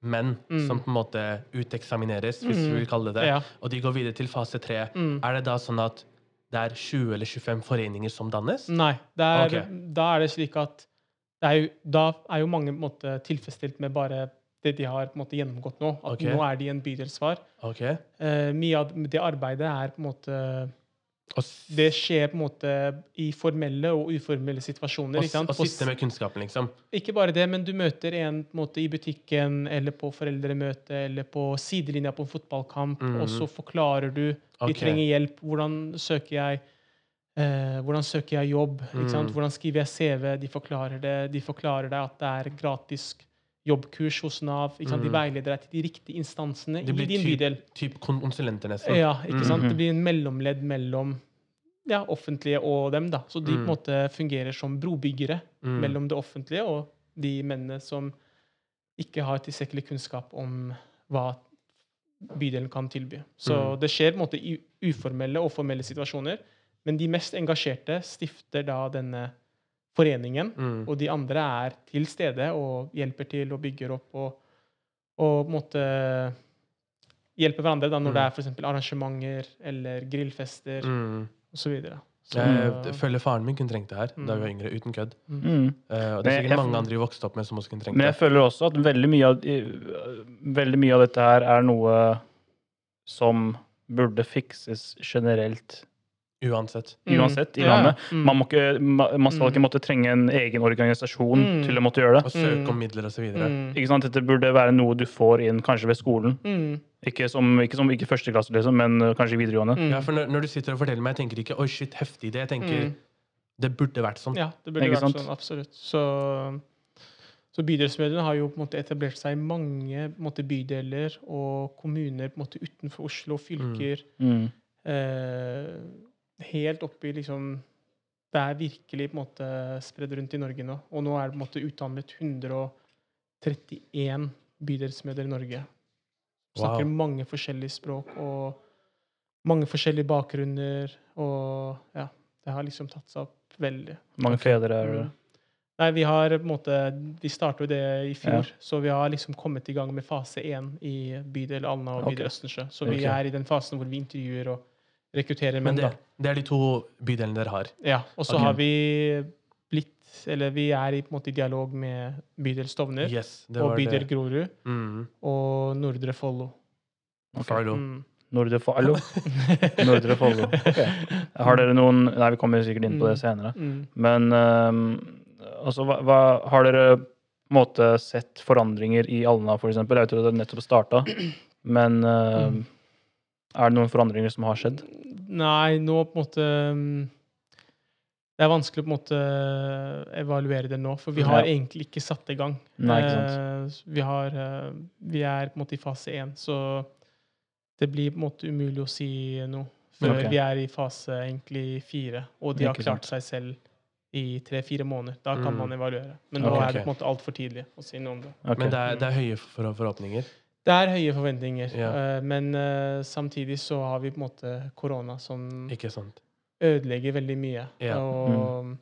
menn Mm. som på en måte uteksamineres, hvis Mm. vi vil kalle det det, Ja. og de går videre til fase 3, Mm. er det da sånn at det er 20 eller 25 foreninger som dannes? Nei. Det er, okay. Da er det slik at det er jo, Da er jo mange på en måte, tilfredsstilt med bare det de har på en måte, gjennomgått nå. At okay. nå er de en bydelsfar. Okay. Eh, mye av det arbeidet er på en måte Det skjer på en måte i formelle og uformelle situasjoner. og, ikke sant? og sitte med kunnskapen, liksom. Ikke bare det, men du møter en på en måte, i butikken eller på foreldremøte eller på sidelinja på en fotballkamp, Mhm. og så forklarer du De Ok. trenger hjelp. Hvordan søker jeg eh, hvordan søker jeg jobb? Mm. Hvordan skriver jeg CV? De forklarer det. De forklarer deg at det er gratis jobbkurs hos Nav. Ikke sant? De Mm. veileder deg til de riktige instansene i blir din bydel. Typ kon- konsulenter, nesten. Ja, ikke sant? Mhm. Det blir en mellomledd mellom ja, offentlige og dem. da. Så de på en Mm. måte fungerer som brobyggere Mm. mellom det offentlige og de mennene som ikke har tilstrekkelig kunnskap om hva bydelen kan tilby. Så Mm. det skjer på en måte i uformelle og formelle situasjoner. Men de mest engasjerte stifter da denne foreningen, Mm. og de andre er til stede og hjelper til og bygger opp og, og på en måte hjelper hverandre da når Mm. det er for arrangementer eller grillfester Mm. osv. Jeg føler faren min kunne trengt det her da vi var Mm. yngre, uten kødd. Mm. Uh, og det er er jeg- sikkert mange andre vi vokste opp med som også kunne trengt det. Men jeg føler også at veldig mye, av, veldig mye av dette her er noe som burde fikses generelt Uansett. uansett i landet. Mm. Man, må ikke, man skal Mm. ikke måtte trenge en egen organisasjon Mm. til å måtte gjøre det. Og søke Mm. om midler osv. Mm. Ikke sant? Dette burde være noe du får inn kanskje ved skolen. Mm. Ikke som, ikke som ikke første klasse, liksom, men uh, kanskje i videregående. Mm. Ja, for når, når du sitter og forteller meg, jeg tenker ikke 'oi, shit, heftig idé'. Jeg tenker Mm. det burde vært sånn. Ja, det burde Ikke vært sant? sånn. Absolutt. Så, så bydelsmediene har jo på en måte etablert seg i mange på en måte, bydeler og kommuner på en måte utenfor Oslo, fylker. Mm. Eh, helt oppi liksom Det er virkelig på en måte spredd rundt i Norge nå. Og nå er det på en måte utdannet 131 bydelsmødre i Norge. Snakker mange forskjellige språk og mange forskjellige bakgrunner. Og ja, det har liksom tatt seg opp veldig. Mange fedre er det? Nei, vi har på en måte Vi startet jo det i fjor, Ja. så vi har liksom kommet i gang med fase én i bydel Alna og bydel bydel Østensjø. Så vi okay. er i den fasen hvor vi intervjuer og rekruttere Men menn, det, da. det er de to bydelene dere har. Ja, og så har vi blitt Eller vi er i, på en måte, i dialog med bydel Stovner Yes, og bydel det. Grorud Mm. og Nordre Follo. Farlo. Mm. Nordre Follo. Nordre Follo. Okay. Har dere noen Nei, vi kommer sikkert inn på det senere. Mm. Men um, altså, hva, hva Har dere måte sett forandringer i Alna, f.eks.? Jeg vet at det nettopp starta, men ehm, er det noen forandringer som har skjedd? Nei, nå på en måte mm, Det er vanskelig å på en måte evaluere det nå, for vi har Ja. egentlig ikke satt i gang. Nei, ikke sant. Eh, vi, har, eh, vi er på en måte i fase én, så det blir på en måte umulig å si noe før okay. vi er i fase egentlig fire, og de har klart seg selv i tre-fire måneder. Da kan Mm. man evaluere. Men nå okay. er det på en måte altfor tidlig å si noe om det. Okay. Men det er, det er høye for, forhåpninger. Det er høye forventninger, Ja. eh, men eh, samtidig så har vi på en måte korona som ødelegger veldig mye. Ja. Og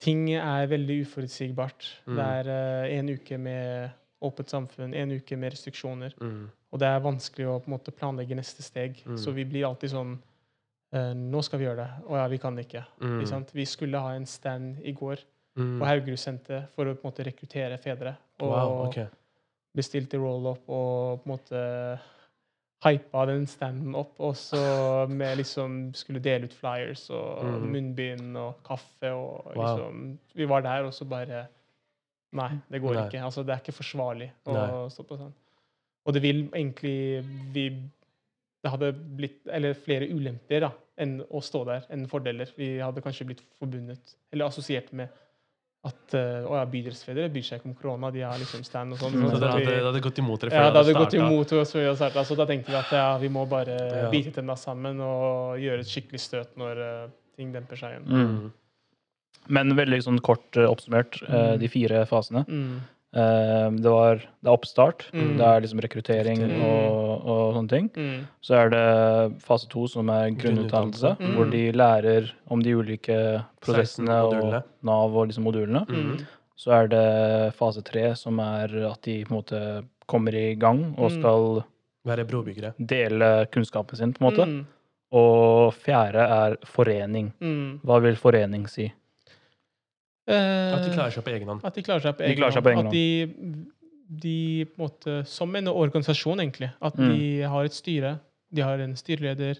ting er veldig uforutsigbart. Mm. Det er eh, en uke med åpent samfunn, en uke med restriksjoner. Mm. Og det er vanskelig å på en måte planlegge neste steg. Mm. Så vi blir alltid sånn Nå skal vi gjøre det. Å ja, vi kan ikke. Mm. Ikke? Vi skulle ha en stand i går Mm. på Haugerudsenteret for å på en måte rekruttere fedre. Og Wow, ok. Bestilte roll-up og på en måte hypa den standen opp. Og så med liksom skulle dele ut flyers og mm. munnbind og kaffe og Wow. liksom Vi var der, og så bare Nei, det går Nei. ikke. Altså, det er ikke forsvarlig å Nei. stå på sånn. Og det vil egentlig vi Det hadde blitt Eller flere ulemper da, enn å stå der, enn fordeler. Vi hadde kanskje blitt forbundet, eller assosiert med at uh, å ja, bydelsfedre bryr seg ikke om korona, de har liksom stand og sånn. Mm. Så det hadde, det hadde gått imot dere ja, det hadde gått imot oss før vi hadde startet, Så da tenkte vi at ja, vi må bare Ja. bite tenna sammen og gjøre et skikkelig støt når uh, ting demper seg igjen. Mm. Men veldig sånn kort uh, oppsummert, eh, Mm. de fire fasene. Mm. Eh, det, var, det er oppstart, Mm. det er liksom rekruttering og, og sånne ting. Mm. Så er det fase to, som er grunnutdannelse, mm. hvor de lærer om de ulike prosessene og. Nav og liksom modulene. Mm. Mm. Så er det fase tre, som er at de på en måte kommer i gang og Mm. skal Være brobyggere. dele kunnskapen sin, på en måte. Mm. Og fjerde er forening. Mm. Hva vil forening si? Eh, At de klarer seg på egen hånd. At de klarer seg på egen de seg på egen At de, de på en måte, som en organisasjon, egentlig. At Mm. de har et styre, de har en styreleder,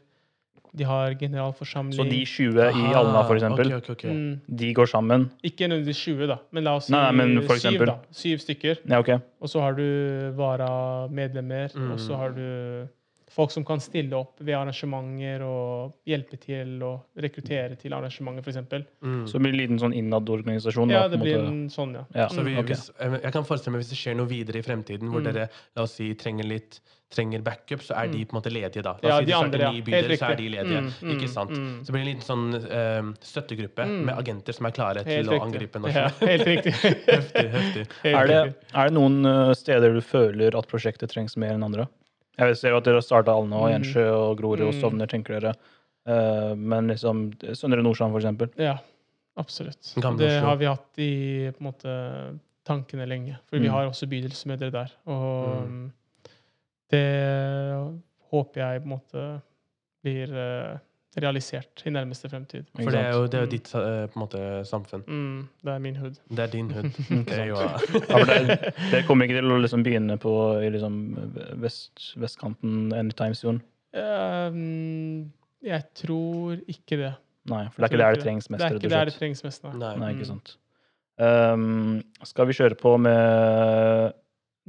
de har generalforsamling. Så de 20 i Alna, for eksempel, okay, okay, okay. mm, de går sammen. Ikke nødvendigvis 20, da, men la oss si Nei, nei, men syv, eksempel. da. Syv stykker. Ja, ok. Og så har du varamedlemmer, Mm. og så har du folk som kan stille opp ved arrangementer og hjelpe til å rekruttere til arrangementer, f.eks. Mm. Så det blir en liten sånn innad-organisasjon. Ja, da, det blir en måte. en sånn, ja. Ja, Så vi, ok. hvis, jeg kan forestille meg hvis det skjer noe videre i fremtiden, hvor Mm. dere la oss si, trenger litt trenger backup, så er de Mm. på en måte ledige da. La oss Ja, si de de andre, ja. bydel, så er de ledige. Mm, mm, Ikke sant? mm. Så blir det en liten sånn eh, støttegruppe Mm. med agenter som er klare Helt til å angripe angripe Ja, helt riktig. heftig, heftig. Helt Er det, er det noen eh, steder du føler at prosjektet trengs mer enn andre? Jeg vet- ser jo at dere har starta Alna og Mm. Gjensjø og Grorud og sovner, Stovner, tenker dere. Eh, men liksom Søndre Nordstrand, for eksempel. Ja, absolutt. Det har vi hatt i på en måte, tankene lenge. For vi Mm. har også bydelsmødre der. Og Mm. det håper jeg på en måte blir eh, realisert i nærmeste fremtid. For det er jo, det er jo Mm. ditt eh, på en måte, samfunn. Mm, det er min hood. Det er din hud. Det er jo, Ja, det, det kommer ikke til å liksom begynne på i liksom vest, vestkanten anytime soon. Um, jeg tror ikke det. Nei, for det er ikke der det trengs mest. Det er ikke der det trengs mest, nei. nei. Nei, ikke sant. Um, skal vi kjøre på med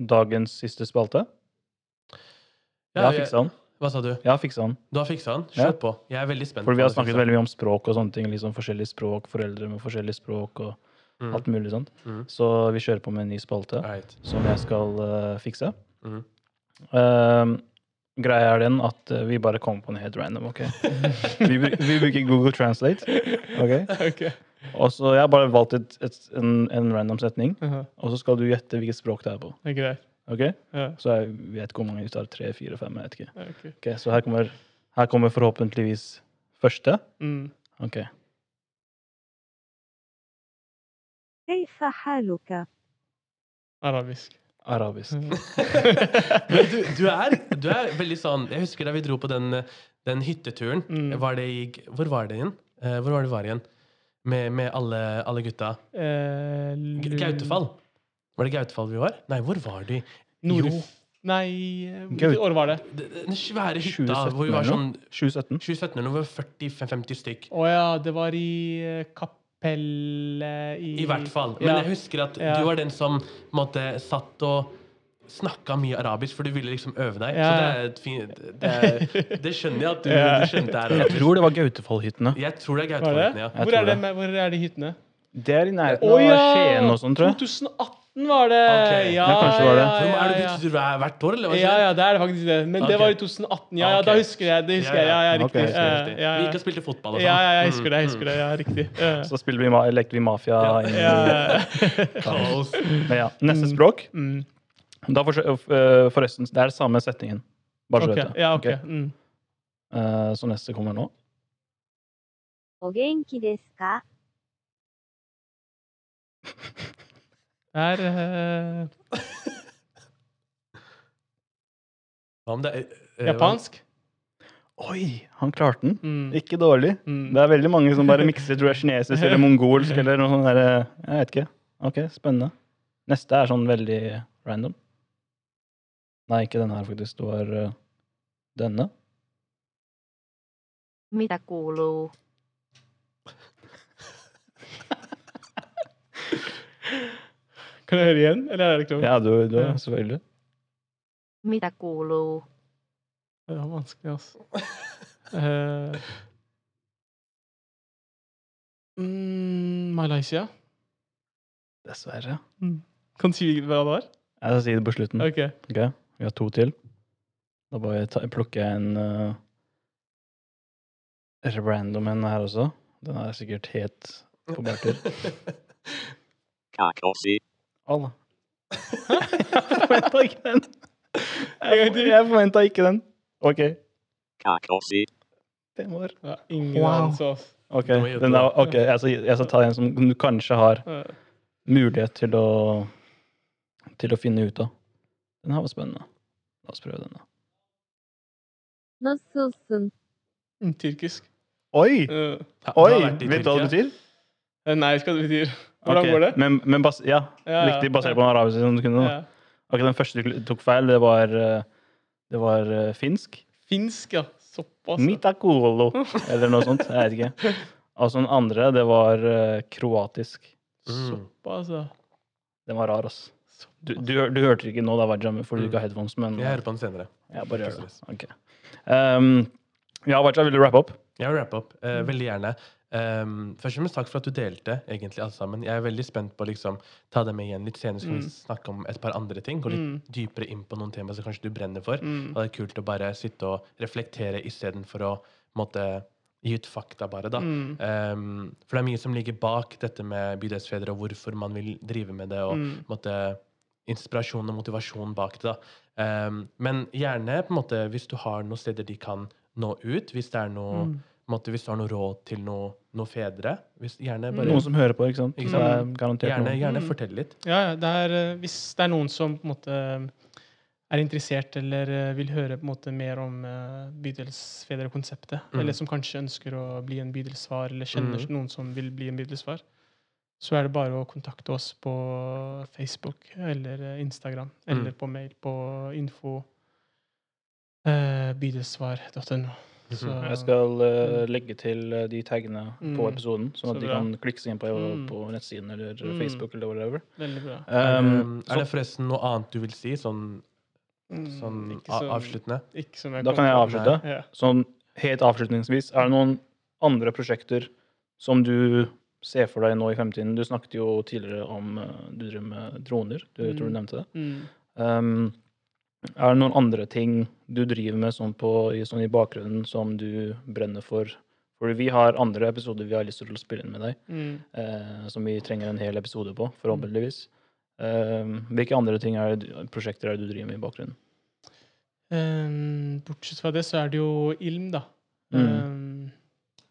dagens siste spalte? Ja, jeg- fiksa den. Hva sa du? Jeg har fiksa den. Du har fiksa den? Ja. På. Jeg er veldig spent. For vi har snakket veldig mye om språk og sånne ting. liksom Forskjellige språk, foreldre med forskjellige språk og Mm. alt mulig sånt. Mm. Så vi kjører på med en ny spalte Right. som jeg skal uh, fikse. Mm. Uh, greia er den at uh, vi bare kommer på en helt random, OK? vi, vi bruker Google Translate. ok? Ok. Og så Jeg har bare valgt et, et, en, en random setning, -huh. og så skal du gjette hvilket språk det er på. Det er greit. ok? Ja, Så jeg vet ikke hvor mange vi tar. Tre, fire, fem? Jeg vet ikke. ja, ok. Ok, Så her kommer, her kommer forhåpentligvis første. Mm. Ok. كيف حالك؟ Arabisk. Arabisk. Mm. Men du, du, er, du er veldig sånn Jeg husker da vi dro på den, den hytteturen. Mm. Var det i, hvor var det igjen? Eh, hvor var det vi var igjen? Med, med alle, alle gutta. Eh, G- Lund- Gautefall. Var det Gautefall vi var? Nei, hvor var de? Nord... Jo. Nei, hvilket år var det? Den svære hytta hvor vi var sånn 2017. 2017 eller noe, 40-50 stykk. Å ja, det var i eh, kapellet i I hvert fall. Men Ja. jeg husker at Ja. du var den som måtte, satt og snakka mye arabisk, for du ville liksom øve deg. Ja. Så det er fint det, er- det skjønner jeg at du, Ja. du skjønte er Jeg tror det var Gautefallhyttene. Jeg tror det er Var det? Gautefall. Ja. Hvor er, det, hvor er de hyttene? Det er i nærheten av ja! Skien og sånn, tror jeg. 2018 var det! Ok. Ja, Ja, kanskje det var det. ja, Hvor ja, er det ja. du tror det er hvert år, eller hva Ja, skjer? ja, det er det faktisk det. Men det Ok. var i 2018. Ja, ja, da Ok. husker jeg det. husker Ja, jeg. Ja, ja. ja, riktig. Ok, Ja, Riktig. ja, Vi ja. gikk og spilte fotball og sånn. Ja, ja, jeg husker det. jeg Mm, husker det, ja, riktig. Ja. Så spiller vi, ma- lekte vi mafia. Ja. inni- Ja. Kaos. Men ja, neste språk. Mm. Da for, øh, forresten, det er samme setningen. Bare så Ok, vet du. Ja, ok. Ok. Mm. Eh, så neste kommer nå. お元気ですか Det er eh, Hva om det er eh, japansk. Oi, han klarte den. Mm. Ikke dårlig. Mm. Det er veldig mange som bare mikser tror jeg, kinesisk eller mongolsk eller noe sånt. Der, jeg vet ikke. Ok, spennende. Neste er sånn veldig random. Nei, ikke denne her, faktisk. Det var uh, denne. Kuuluu? Kan jeg høre igjen, eller er det ikke? Ja, du, du Ja. selvfølgelig. Mitä? Det var vanskelig, altså. uh, mm, Malaysia? Dessverre. Kan du si hva det var? Jeg skal si det på slutten. OK. okay. Vi har to til. Da bare ta, plukker jeg en uh, random en her også. Den er sikkert het på bærtur. Kakosi. Alle. jeg forventa ikke den. En gang Jeg, til. jeg forventa ikke den. OK. Kakosi. Fem år. Ja, ingen Wow. anelse, altså. Ok, den er, okay. jeg, skal, jeg skal ta en som du kanskje har mulighet til å til å finne ut av. Den her var spennende. La oss prøve denne. Nasılsın? mm, Tyrkisk. Oi! Uh, Oi! Vet du hva det betyr? eh, nei, hva det betyr. Hvordan okay. går det? Men, men bas ja, Ja, riktig basert på den arabiske som du kunne. da. Ja. Ok, Den første du tok feil, det var, eh, det var uh, finsk. Finsk, ja. Såpass. Mitakolo, eller noe sånt. Jeg vet ikke. Altså den andre, det var uh, kroatisk. Mm. Såpass, ja. Den var rar, ass. Du, du, du hørte ikke nå, da var fordi du ikke har headphones, men Jeg hører på den senere. Ja, bare gjør det. stress. Ok. Um, ja, Vacha, vil du rappe opp? Jeg vil rappe opp. Eh, Mm. veldig gjerne. Um, først og fremst takk for at du delte egentlig alt sammen. Jeg er veldig spent på å liksom, ta det med igjen litt senere, så kan vi Mm. snakke om et par andre ting. Gå litt Mm. dypere inn på noen temaer som kanskje du brenner for. Mm. Og det er kult å bare sitte og reflektere istedenfor å måtte, gi ut fakta, bare. da. Um, for det er mye som ligger bak dette med bydelsfedre, og hvorfor man vil drive med det. og Mm. på inspirasjon og motivasjon bak det. da. Um, men gjerne på en måte, hvis du har noen steder de kan nå ut, hvis det er noe, Mm. Måte, hvis du har noe råd til noe, noe fedre. Hvis, gjerne bare, Noen som hører på, ikke sant? Ikke sant? gjerne, gjerne Mm. fortell litt. Ja, ja, det er, eh, hvis det er noen som på en måte er interessert eller eh, vil høre på en måte mer om uh, bydelsfedrekonseptet, Mm. eller som kanskje ønsker å bli en bydelsfar, eller kjenner Mm. noen som vil bli en bydelsfar, så er det bare å kontakte oss på Facebook eller Instagram, eller Mm. på mail på info eh, bydelsvar.no. Så Mhm. Jeg skal uh, legge til eh, de taggene på Mm. episoden, sånn Så at de kan klikke seg inn på, Mm. på nettsiden eller Mm. Facebook eller whatever. veldig bra. Um, er det forresten noe annet du vil si, sånn, Mm, sånn ikke som- avsluttende? Ikke som jeg Da kan jeg avslutte. Ja. Sånn helt avslutningsvis, er det noen andre prosjekter som du ser for deg nå i fremtiden? Du snakket jo tidligere om eh, du driver med droner. Du mm. tror du Mm. nevnte det. Mm. Um, er det noen andre ting du driver med sånn, på, i, sånn i bakgrunnen som du brenner for? For vi har andre episoder vi har lyst til å spille inn med deg, Mm. eh, som vi trenger en hel episode på, forhåpentligvis. Eh, hvilke andre ting er det, prosjekter er det du driver med i bakgrunnen? Um, bortsett fra det så er det jo ilm, da. Mm. Um,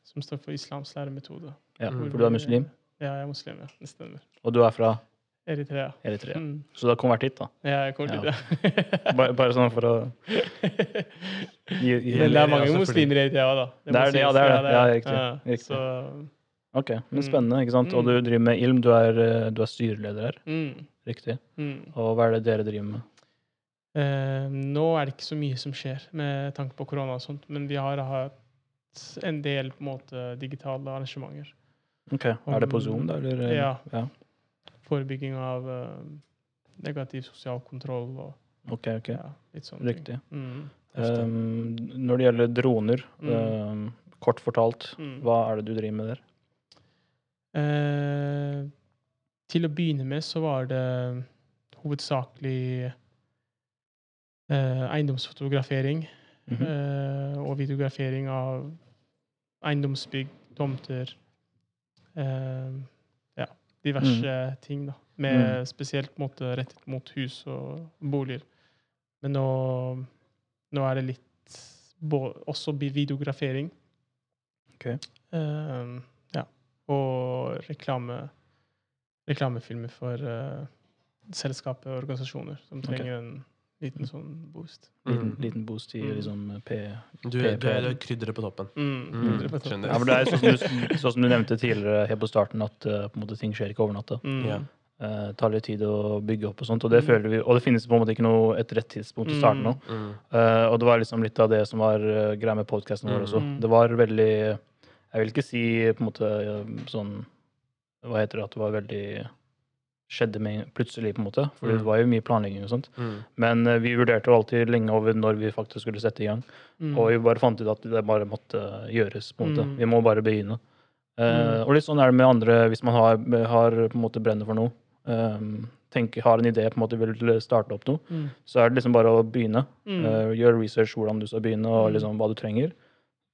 som står for islams læremetode. Ja, Mm. For du er muslim, Ja, jeg er muslim, ja. Det stemmer. og du er fra Eritrea. Eritrea. Mm. Så du har konvertitt, da? Ja, Jeg kommer dit, ja. Bare, bare sånn for å gi, gi Men det er mange altså, muslimer i Eritrea, da. Det er det, ja, det er det. Ja, riktig, Ja, riktig. Så, Ok, men Mm. spennende. ikke sant? Og Mm. du driver med Ilm, du er, eh, du er styreleder her. mm, Riktig. mm. Og hva er det dere driver med? Eh, nå er det ikke så mye som skjer med tanke på korona og sånt, men vi har hatt en del på en måte digitale arrangementer. Ok, Er det på Zoom, da? Eller? Ja. ja. Forebygging av uh, negativ sosial kontroll og Ok, ok. ja, litt sånne Riktig. Mm. Um, når det gjelder droner, Mm. um, kort fortalt, Mm. hva er det du driver med der? Uh, til å begynne med så var det hovedsakelig uh, eiendomsfotografering Mhm. eh, og videografering av eiendomsbygg, tomter eh, Diverse ting, da. Med Mm. spesielt måte rettet mot hus og boliger. Men nå, nå er det litt også videografering. Ok. Uh, ja. Og reklame, reklamefilmer for uh, selskap og organisasjoner som trenger trenger en liten sånn boost. Liten, Mm. liten boost i Mm. liksom P... Du, du, er- du er krydderet på toppen. Mm. Mm, skjønner. Ja, det er sånn som, du, sånn som du nevnte tidligere helt på starten, at uh, på en måte ting skjer ikke over natta. Mm. Ja. Uh, tar litt tid å bygge opp og sånt, og det Mm. føler vi, og det finnes på en måte ikke noe et rett tidspunkt å starte nå. Mm. Uh, og det var liksom litt av det som var uh, greia med podkasten vår Mm. også. Det var veldig Jeg vil ikke si på en måte eh, sånn Hva heter det? At det var veldig Skjedde med plutselig, på en måte. For det Mm. var jo mye planlegging og sånt. Mm. Men uh, vi vurderte jo alltid lenge over når vi faktisk skulle sette i gang. Mm. Og vi bare fant ut at det bare måtte gjøres. på en måte. Mm. Vi må bare begynne. Uh. Og litt sånn er det med andre hvis man har, har på en måte brenner for noe. Um, tenker, har en idé, på en måte vil starte opp noe. Mm. Så er det liksom bare å begynne. Eh, gjør research hvordan du skal begynne, og liksom hva du trenger.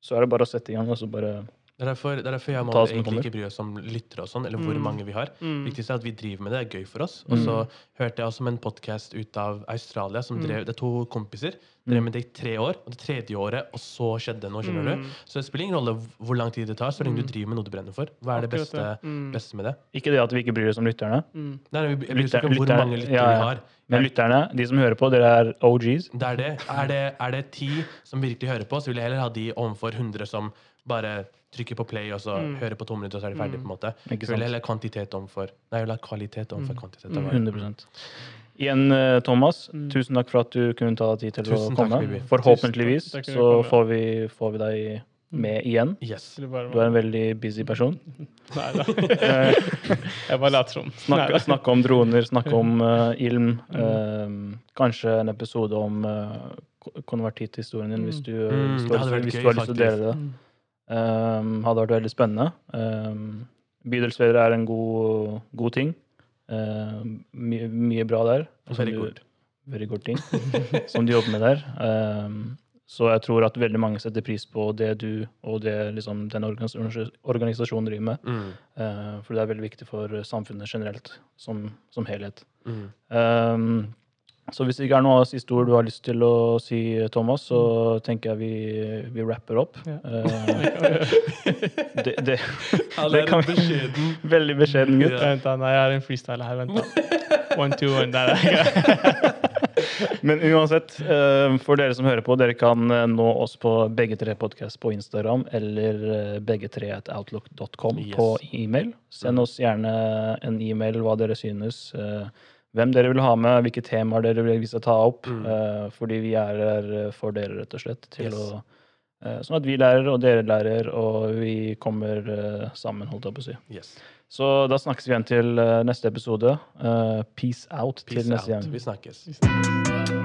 Så er det bare å sette i gang. og så bare... Det er derfor, det er derfor jeg og Manuel egentlig kommer. ikke bryr oss om lyttere og sånn, eller hvor Mm. mange vi har. Mm. viktigste er at vi driver med det, det er gøy for oss. Og så hørte jeg også om en podkast ut av Australia som Mm. drev Det er to kompiser. Drev med det i tre år, og det tredje året, og så skjedde det noe, skjønner du. Mm. Så det spiller ingen rolle hvor lang tid det tar, så lenge du Mm. driver med noe du brenner for. Hva er det beste, Mm. beste med det? Ikke det at vi ikke bryr oss om lytterne, Mm. Nei, nei, vi- bryr oss ikke om hvor mange lyttere ja, ja. vi har. men lytterne, de som hører på, dere er OGs. Det er det. Er det, er det ti som virkelig hører på, så vil jeg heller ha de overfor 100 som bare trykker på play, og så Mm. hører på to minutter, og så er de ferdig. på en måte. Ikke Jeg vil heller kvantitet overfor Nei, jeg vil ha kvalitet om Mm. kvantitet. Mm. Det 100 Igjen, eh, Thomas, Mm. tusen takk for at du kunne ta deg tid til Tusen å komme. Takk, Forhåpentligvis takk. Så komme. får vi, får vi deg med igjen. Yes. Du er en veldig busy person. Nei da. Eh, Jeg bare later som. Snakke, snakke om droner, snakke om uh, ilm. Mm. eh, kanskje en episode om uh, konvertitthistorien din, hvis du, Mm, hvis du, hvis du har lyst til å dele det. Um, hadde vært veldig spennende. Um, Bydelsledere er en god, god ting. Um, mye, mye bra der. Very good. Very good ting som du jobber med der. Um, så jeg tror at veldig mange setter pris på det du og det liksom, den organisasjonen driver med. Mm. Uh, for det er veldig viktig for samfunnet generelt, som, som helhet. Mm. Um, så hvis det ikke er noe siste ord du har lyst til å si, Thomas, så tenker jeg vi, vi rapper opp. Ja. Uh, det, det, det kan vi. Veldig beskjeden gutt. Vent, da. Nei, jeg har en freestyle her. Vent, da. One, two, one. Der er jeg. Men uansett, eh, for dere som hører på, dere kan eh, nå oss på begge tre podkast på Instagram eller begge tre at outlook.com Yes. på e-mail. Send oss gjerne en e-mail hva dere synes. eh, Hvem dere vil ha med, hvilke temaer dere vil vi skal ta opp. Mm. Uh, Fordi vi er her eh, for dere, rett og slett. Yes. å, uh, sånn at vi lærer, og dere lærer, og vi kommer uh, sammen, holdt jeg på å si. Yes. Så da snakkes vi igjen til neste episode. Peace out Peace til neste out. gang. Vi snakkes. Hvis-